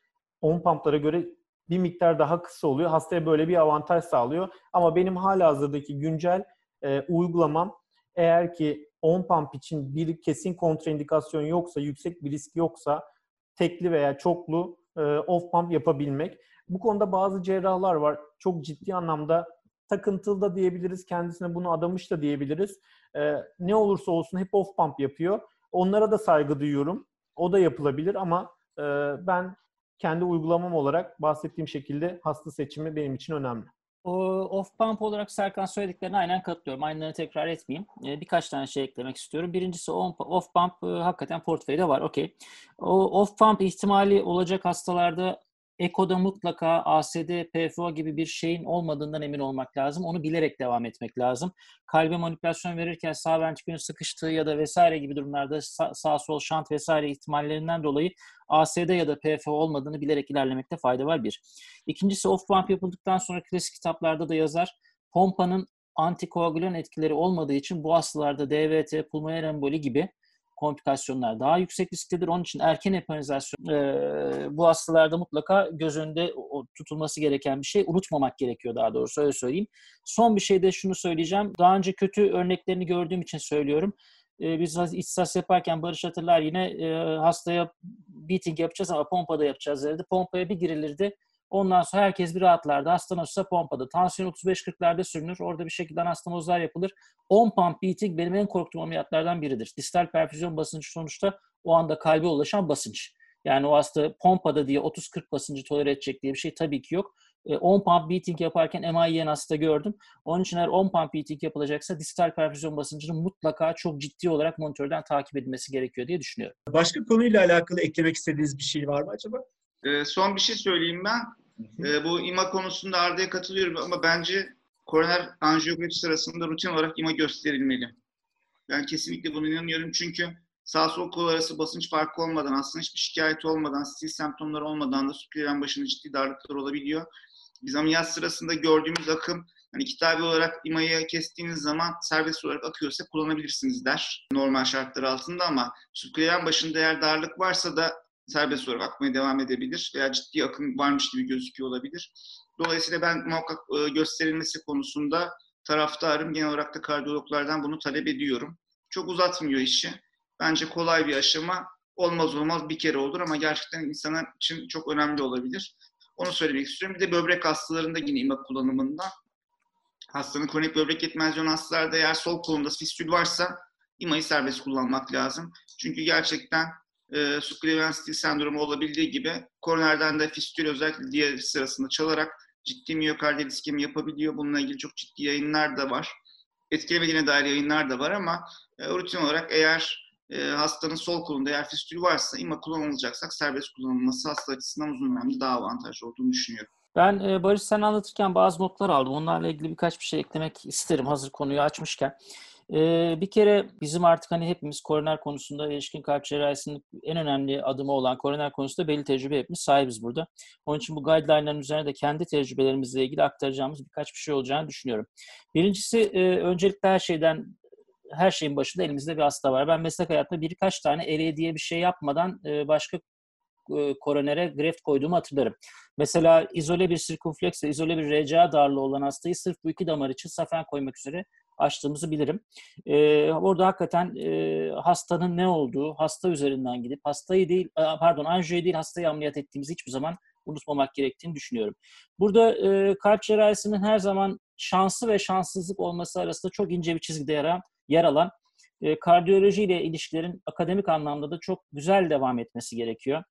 on pumplara göre bir miktar daha kısa oluyor. Hastaya böyle bir avantaj sağlıyor. Ama benim hala hazırdaki güncel e, uygulamam eğer ki on pump için bir kesin kontraindikasyon yoksa, yüksek bir risk yoksa tekli veya çoklu e, off pump yapabilmek. Bu konuda bazı cerrahlar var. Çok ciddi anlamda takıntılı da diyebiliriz. Kendisine bunu adamış da diyebiliriz. E, ne olursa olsun hep off pump yapıyor. Onlara da saygı duyuyorum. O da yapılabilir ama e, ben kendi uygulamam olarak bahsettiğim şekilde hasta seçimi benim için önemli. Off pump olarak Serkan söylediklerine aynen katılıyorum. Aynılarını tekrar etmeyeyim. Birkaç tane şey eklemek istiyorum. Birincisi off pump hakikaten portföyde var. Okey. Off pump ihtimali olacak hastalarda Eko'da mutlaka ASD, PFO gibi bir şeyin olmadığından emin olmak lazım. Onu bilerek devam etmek lazım. Kalbe manipülasyon verirken sağ ventrikülün sıkıştığı ya da vesaire gibi durumlarda sağ, sol şant vesaire ihtimallerinden dolayı ASD ya da PFO olmadığını bilerek ilerlemekte fayda var bir. İkincisi off pump yapıldıktan sonra klasik kitaplarda da yazar. Pompanın antikoagülan etkileri olmadığı için bu hastalarda DVT, pulmoner emboli gibi komplikasyonlar daha yüksek risktedir. Onun için erken heparinizasyon e, bu hastalarda mutlaka göz önünde tutulması gereken bir şey. Unutmamak gerekiyor daha doğrusu öyle söyleyeyim. Son bir şey de şunu söyleyeceğim. Daha önce kötü örneklerini gördüğüm için söylüyorum. E, biz ihtisas yaparken Barış hatırlar yine e, hastaya beating yapacağız ama pompada yapacağız derdi. Pompaya bir girilirdi Ondan sonra herkes bir rahatlardı. Astanos'a pompada. Tansiyon 35-40'larda sürünür. Orada bir şekilde anastomozlar yapılır. 10 pump beating benim en korktuğum ameliyatlardan biridir. Distal perfüzyon basıncı sonuçta o anda kalbe ulaşan basınç. Yani o hasta pompada diye 30-40 basıncı tolere edecek diye bir şey tabii ki yok. 10 e, pump beating yaparken MIE'yen hasta gördüm. Onun için eğer 10 pump beating yapılacaksa distal perfüzyon basıncının mutlaka çok ciddi olarak monitörden takip edilmesi gerekiyor diye düşünüyorum. Başka konuyla alakalı eklemek istediğiniz bir şey var mı acaba? Ee, son bir şey söyleyeyim ben. Ee, bu ima konusunda Arda'ya katılıyorum ama bence koroner anjiyografi sırasında rutin olarak ima gösterilmeli. Ben kesinlikle buna inanıyorum çünkü sağ sol kol arası basınç farkı olmadan, aslında hiçbir şikayet olmadan, stil semptomları olmadan da süpüren başında ciddi darlıklar olabiliyor. Biz ameliyat sırasında gördüğümüz akım hani kitabi olarak imayı kestiğiniz zaman serbest olarak akıyorsa kullanabilirsiniz der normal şartlar altında ama süpüren başında eğer darlık varsa da serbest olarak akmaya devam edebilir veya ciddi akım varmış gibi gözüküyor olabilir. Dolayısıyla ben muhakkak e, gösterilmesi konusunda taraftarım. Genel olarak da kardiyologlardan bunu talep ediyorum. Çok uzatmıyor işi. Bence kolay bir aşama. Olmaz olmaz bir kere olur ama gerçekten insana için çok önemli olabilir. Onu söylemek istiyorum. Bir de böbrek hastalarında yine ima kullanımında hastanın kronik böbrek yetmezliği hastalarda eğer sol kolunda fistül varsa imayı serbest kullanmak lazım. Çünkü gerçekten e, Sucleven sendromu olabildiği gibi koronerden de fistül özellikle diğer sırasında çalarak ciddi miyokardiyal iskemi yapabiliyor. Bununla ilgili çok ciddi yayınlar da var. Etkilemediğine dair yayınlar da var ama e, rutin olarak eğer e, hastanın sol kolunda eğer fistül varsa ima kullanılacaksak serbest kullanılması hasta açısından uzun dönemde daha avantajlı olduğunu düşünüyorum. Ben e, Barış sen anlatırken bazı notlar aldım. Onlarla ilgili birkaç bir şey eklemek isterim hazır konuyu açmışken. Ee, bir kere bizim artık hani hepimiz koroner konusunda erişkin kalp cerrahisinin en önemli adımı olan koroner konusunda belli tecrübe hepimiz sahibiz burada. Onun için bu guideline'ların üzerine de kendi tecrübelerimizle ilgili aktaracağımız birkaç bir şey olacağını düşünüyorum. Birincisi e, öncelikle her şeyden her şeyin başında elimizde bir hasta var. Ben meslek hayatında birkaç tane eriye diye bir şey yapmadan e, başka koronere greft koyduğumu hatırlarım. Mesela izole bir sirkumfleks izole bir RCA darlığı olan hastayı sırf bu iki damar için safen koymak üzere açtığımızı bilirim. E, orada hakikaten e, hastanın ne olduğu, hasta üzerinden gidip hastayı değil, pardon anjiyoyu değil hastayı ameliyat ettiğimizi hiçbir zaman unutmamak gerektiğini düşünüyorum. Burada e, kalp cerrahisinin her zaman şansı ve şanssızlık olması arasında çok ince bir çizgide yer yer alan e, kardiyoloji ile ilişkilerin akademik anlamda da çok güzel devam etmesi gerekiyor.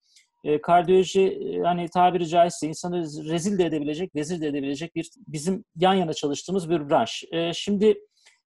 e, kardiyoloji hani tabiri caizse insanı rezil de edebilecek, vezir de edebilecek bir bizim yan yana çalıştığımız bir branş. E, şimdi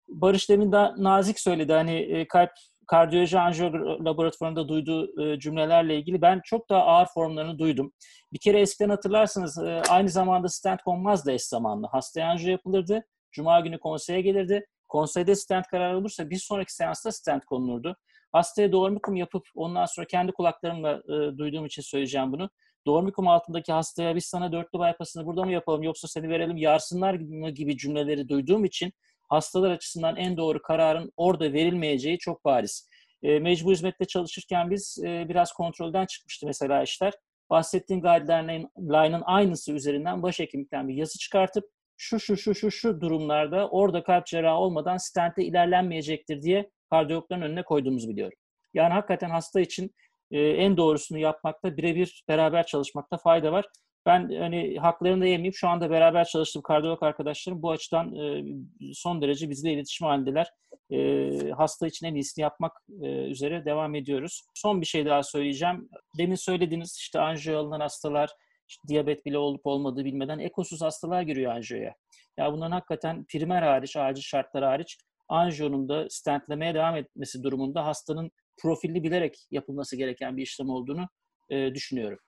Barış demin de nazik söyledi hani e, kalp kardiyoloji anjiyo laboratuvarında duyduğu e, cümlelerle ilgili ben çok daha ağır formlarını duydum. Bir kere eskiden hatırlarsınız e, aynı zamanda stent konmazdı eş zamanlı. Hastaya anjiyo yapılırdı. Cuma günü konseye gelirdi. Konseyde stent kararı olursa bir sonraki seansta stent konulurdu. Hastaya dormikum yapıp ondan sonra kendi kulaklarımla e, duyduğum için söyleyeceğim bunu. Dormikum altındaki hastaya biz sana dörtlü bypassını burada mı yapalım yoksa seni verelim yarsınlar gibi cümleleri duyduğum için hastalar açısından en doğru kararın orada verilmeyeceği çok bariz. E, mecbur hizmette çalışırken biz e, biraz kontrolden çıkmıştı mesela işler. Bahsettiğim guideline'ın aynısı üzerinden başhekimlikten bir yazı çıkartıp şu şu şu şu şu durumlarda orada kalp cerrahı olmadan stente ilerlenmeyecektir diye kardiyologların önüne koyduğumuzu biliyorum. Yani hakikaten hasta için e, en doğrusunu yapmakta, birebir beraber çalışmakta fayda var. Ben hani haklarını da yemeyeyim. Şu anda beraber çalıştığım kardiyolog arkadaşlarım bu açıdan e, son derece bizle iletişim halindeler. E, hasta için en iyisini yapmak e, üzere devam ediyoruz. Son bir şey daha söyleyeceğim. Demin söylediğiniz işte anjiyo alınan hastalar, işte diyabet bile olup olmadığı bilmeden ekosuz hastalar giriyor anjiyoya. Ya bunların hakikaten primer hariç, acil şartlar hariç anjiyonun da stentlemeye devam etmesi durumunda hastanın profilli bilerek yapılması gereken bir işlem olduğunu e, düşünüyorum.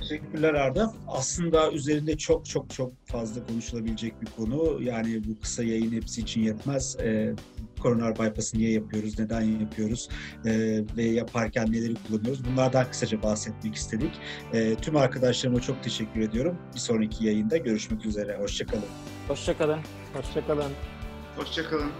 Teşekkürler Arda. Aslında üzerinde çok çok çok fazla konuşulabilecek bir konu. Yani bu kısa yayın hepsi için yetmez. Ee, koroner bypass'ı niye yapıyoruz, neden yapıyoruz ee, ve yaparken neleri kullanıyoruz? Bunlardan kısaca bahsetmek istedik. Ee, tüm arkadaşlarıma çok teşekkür ediyorum. Bir sonraki yayında görüşmek üzere. Hoşçakalın. Hoşçakalın. Hoşçakalın. Hoşçakalın.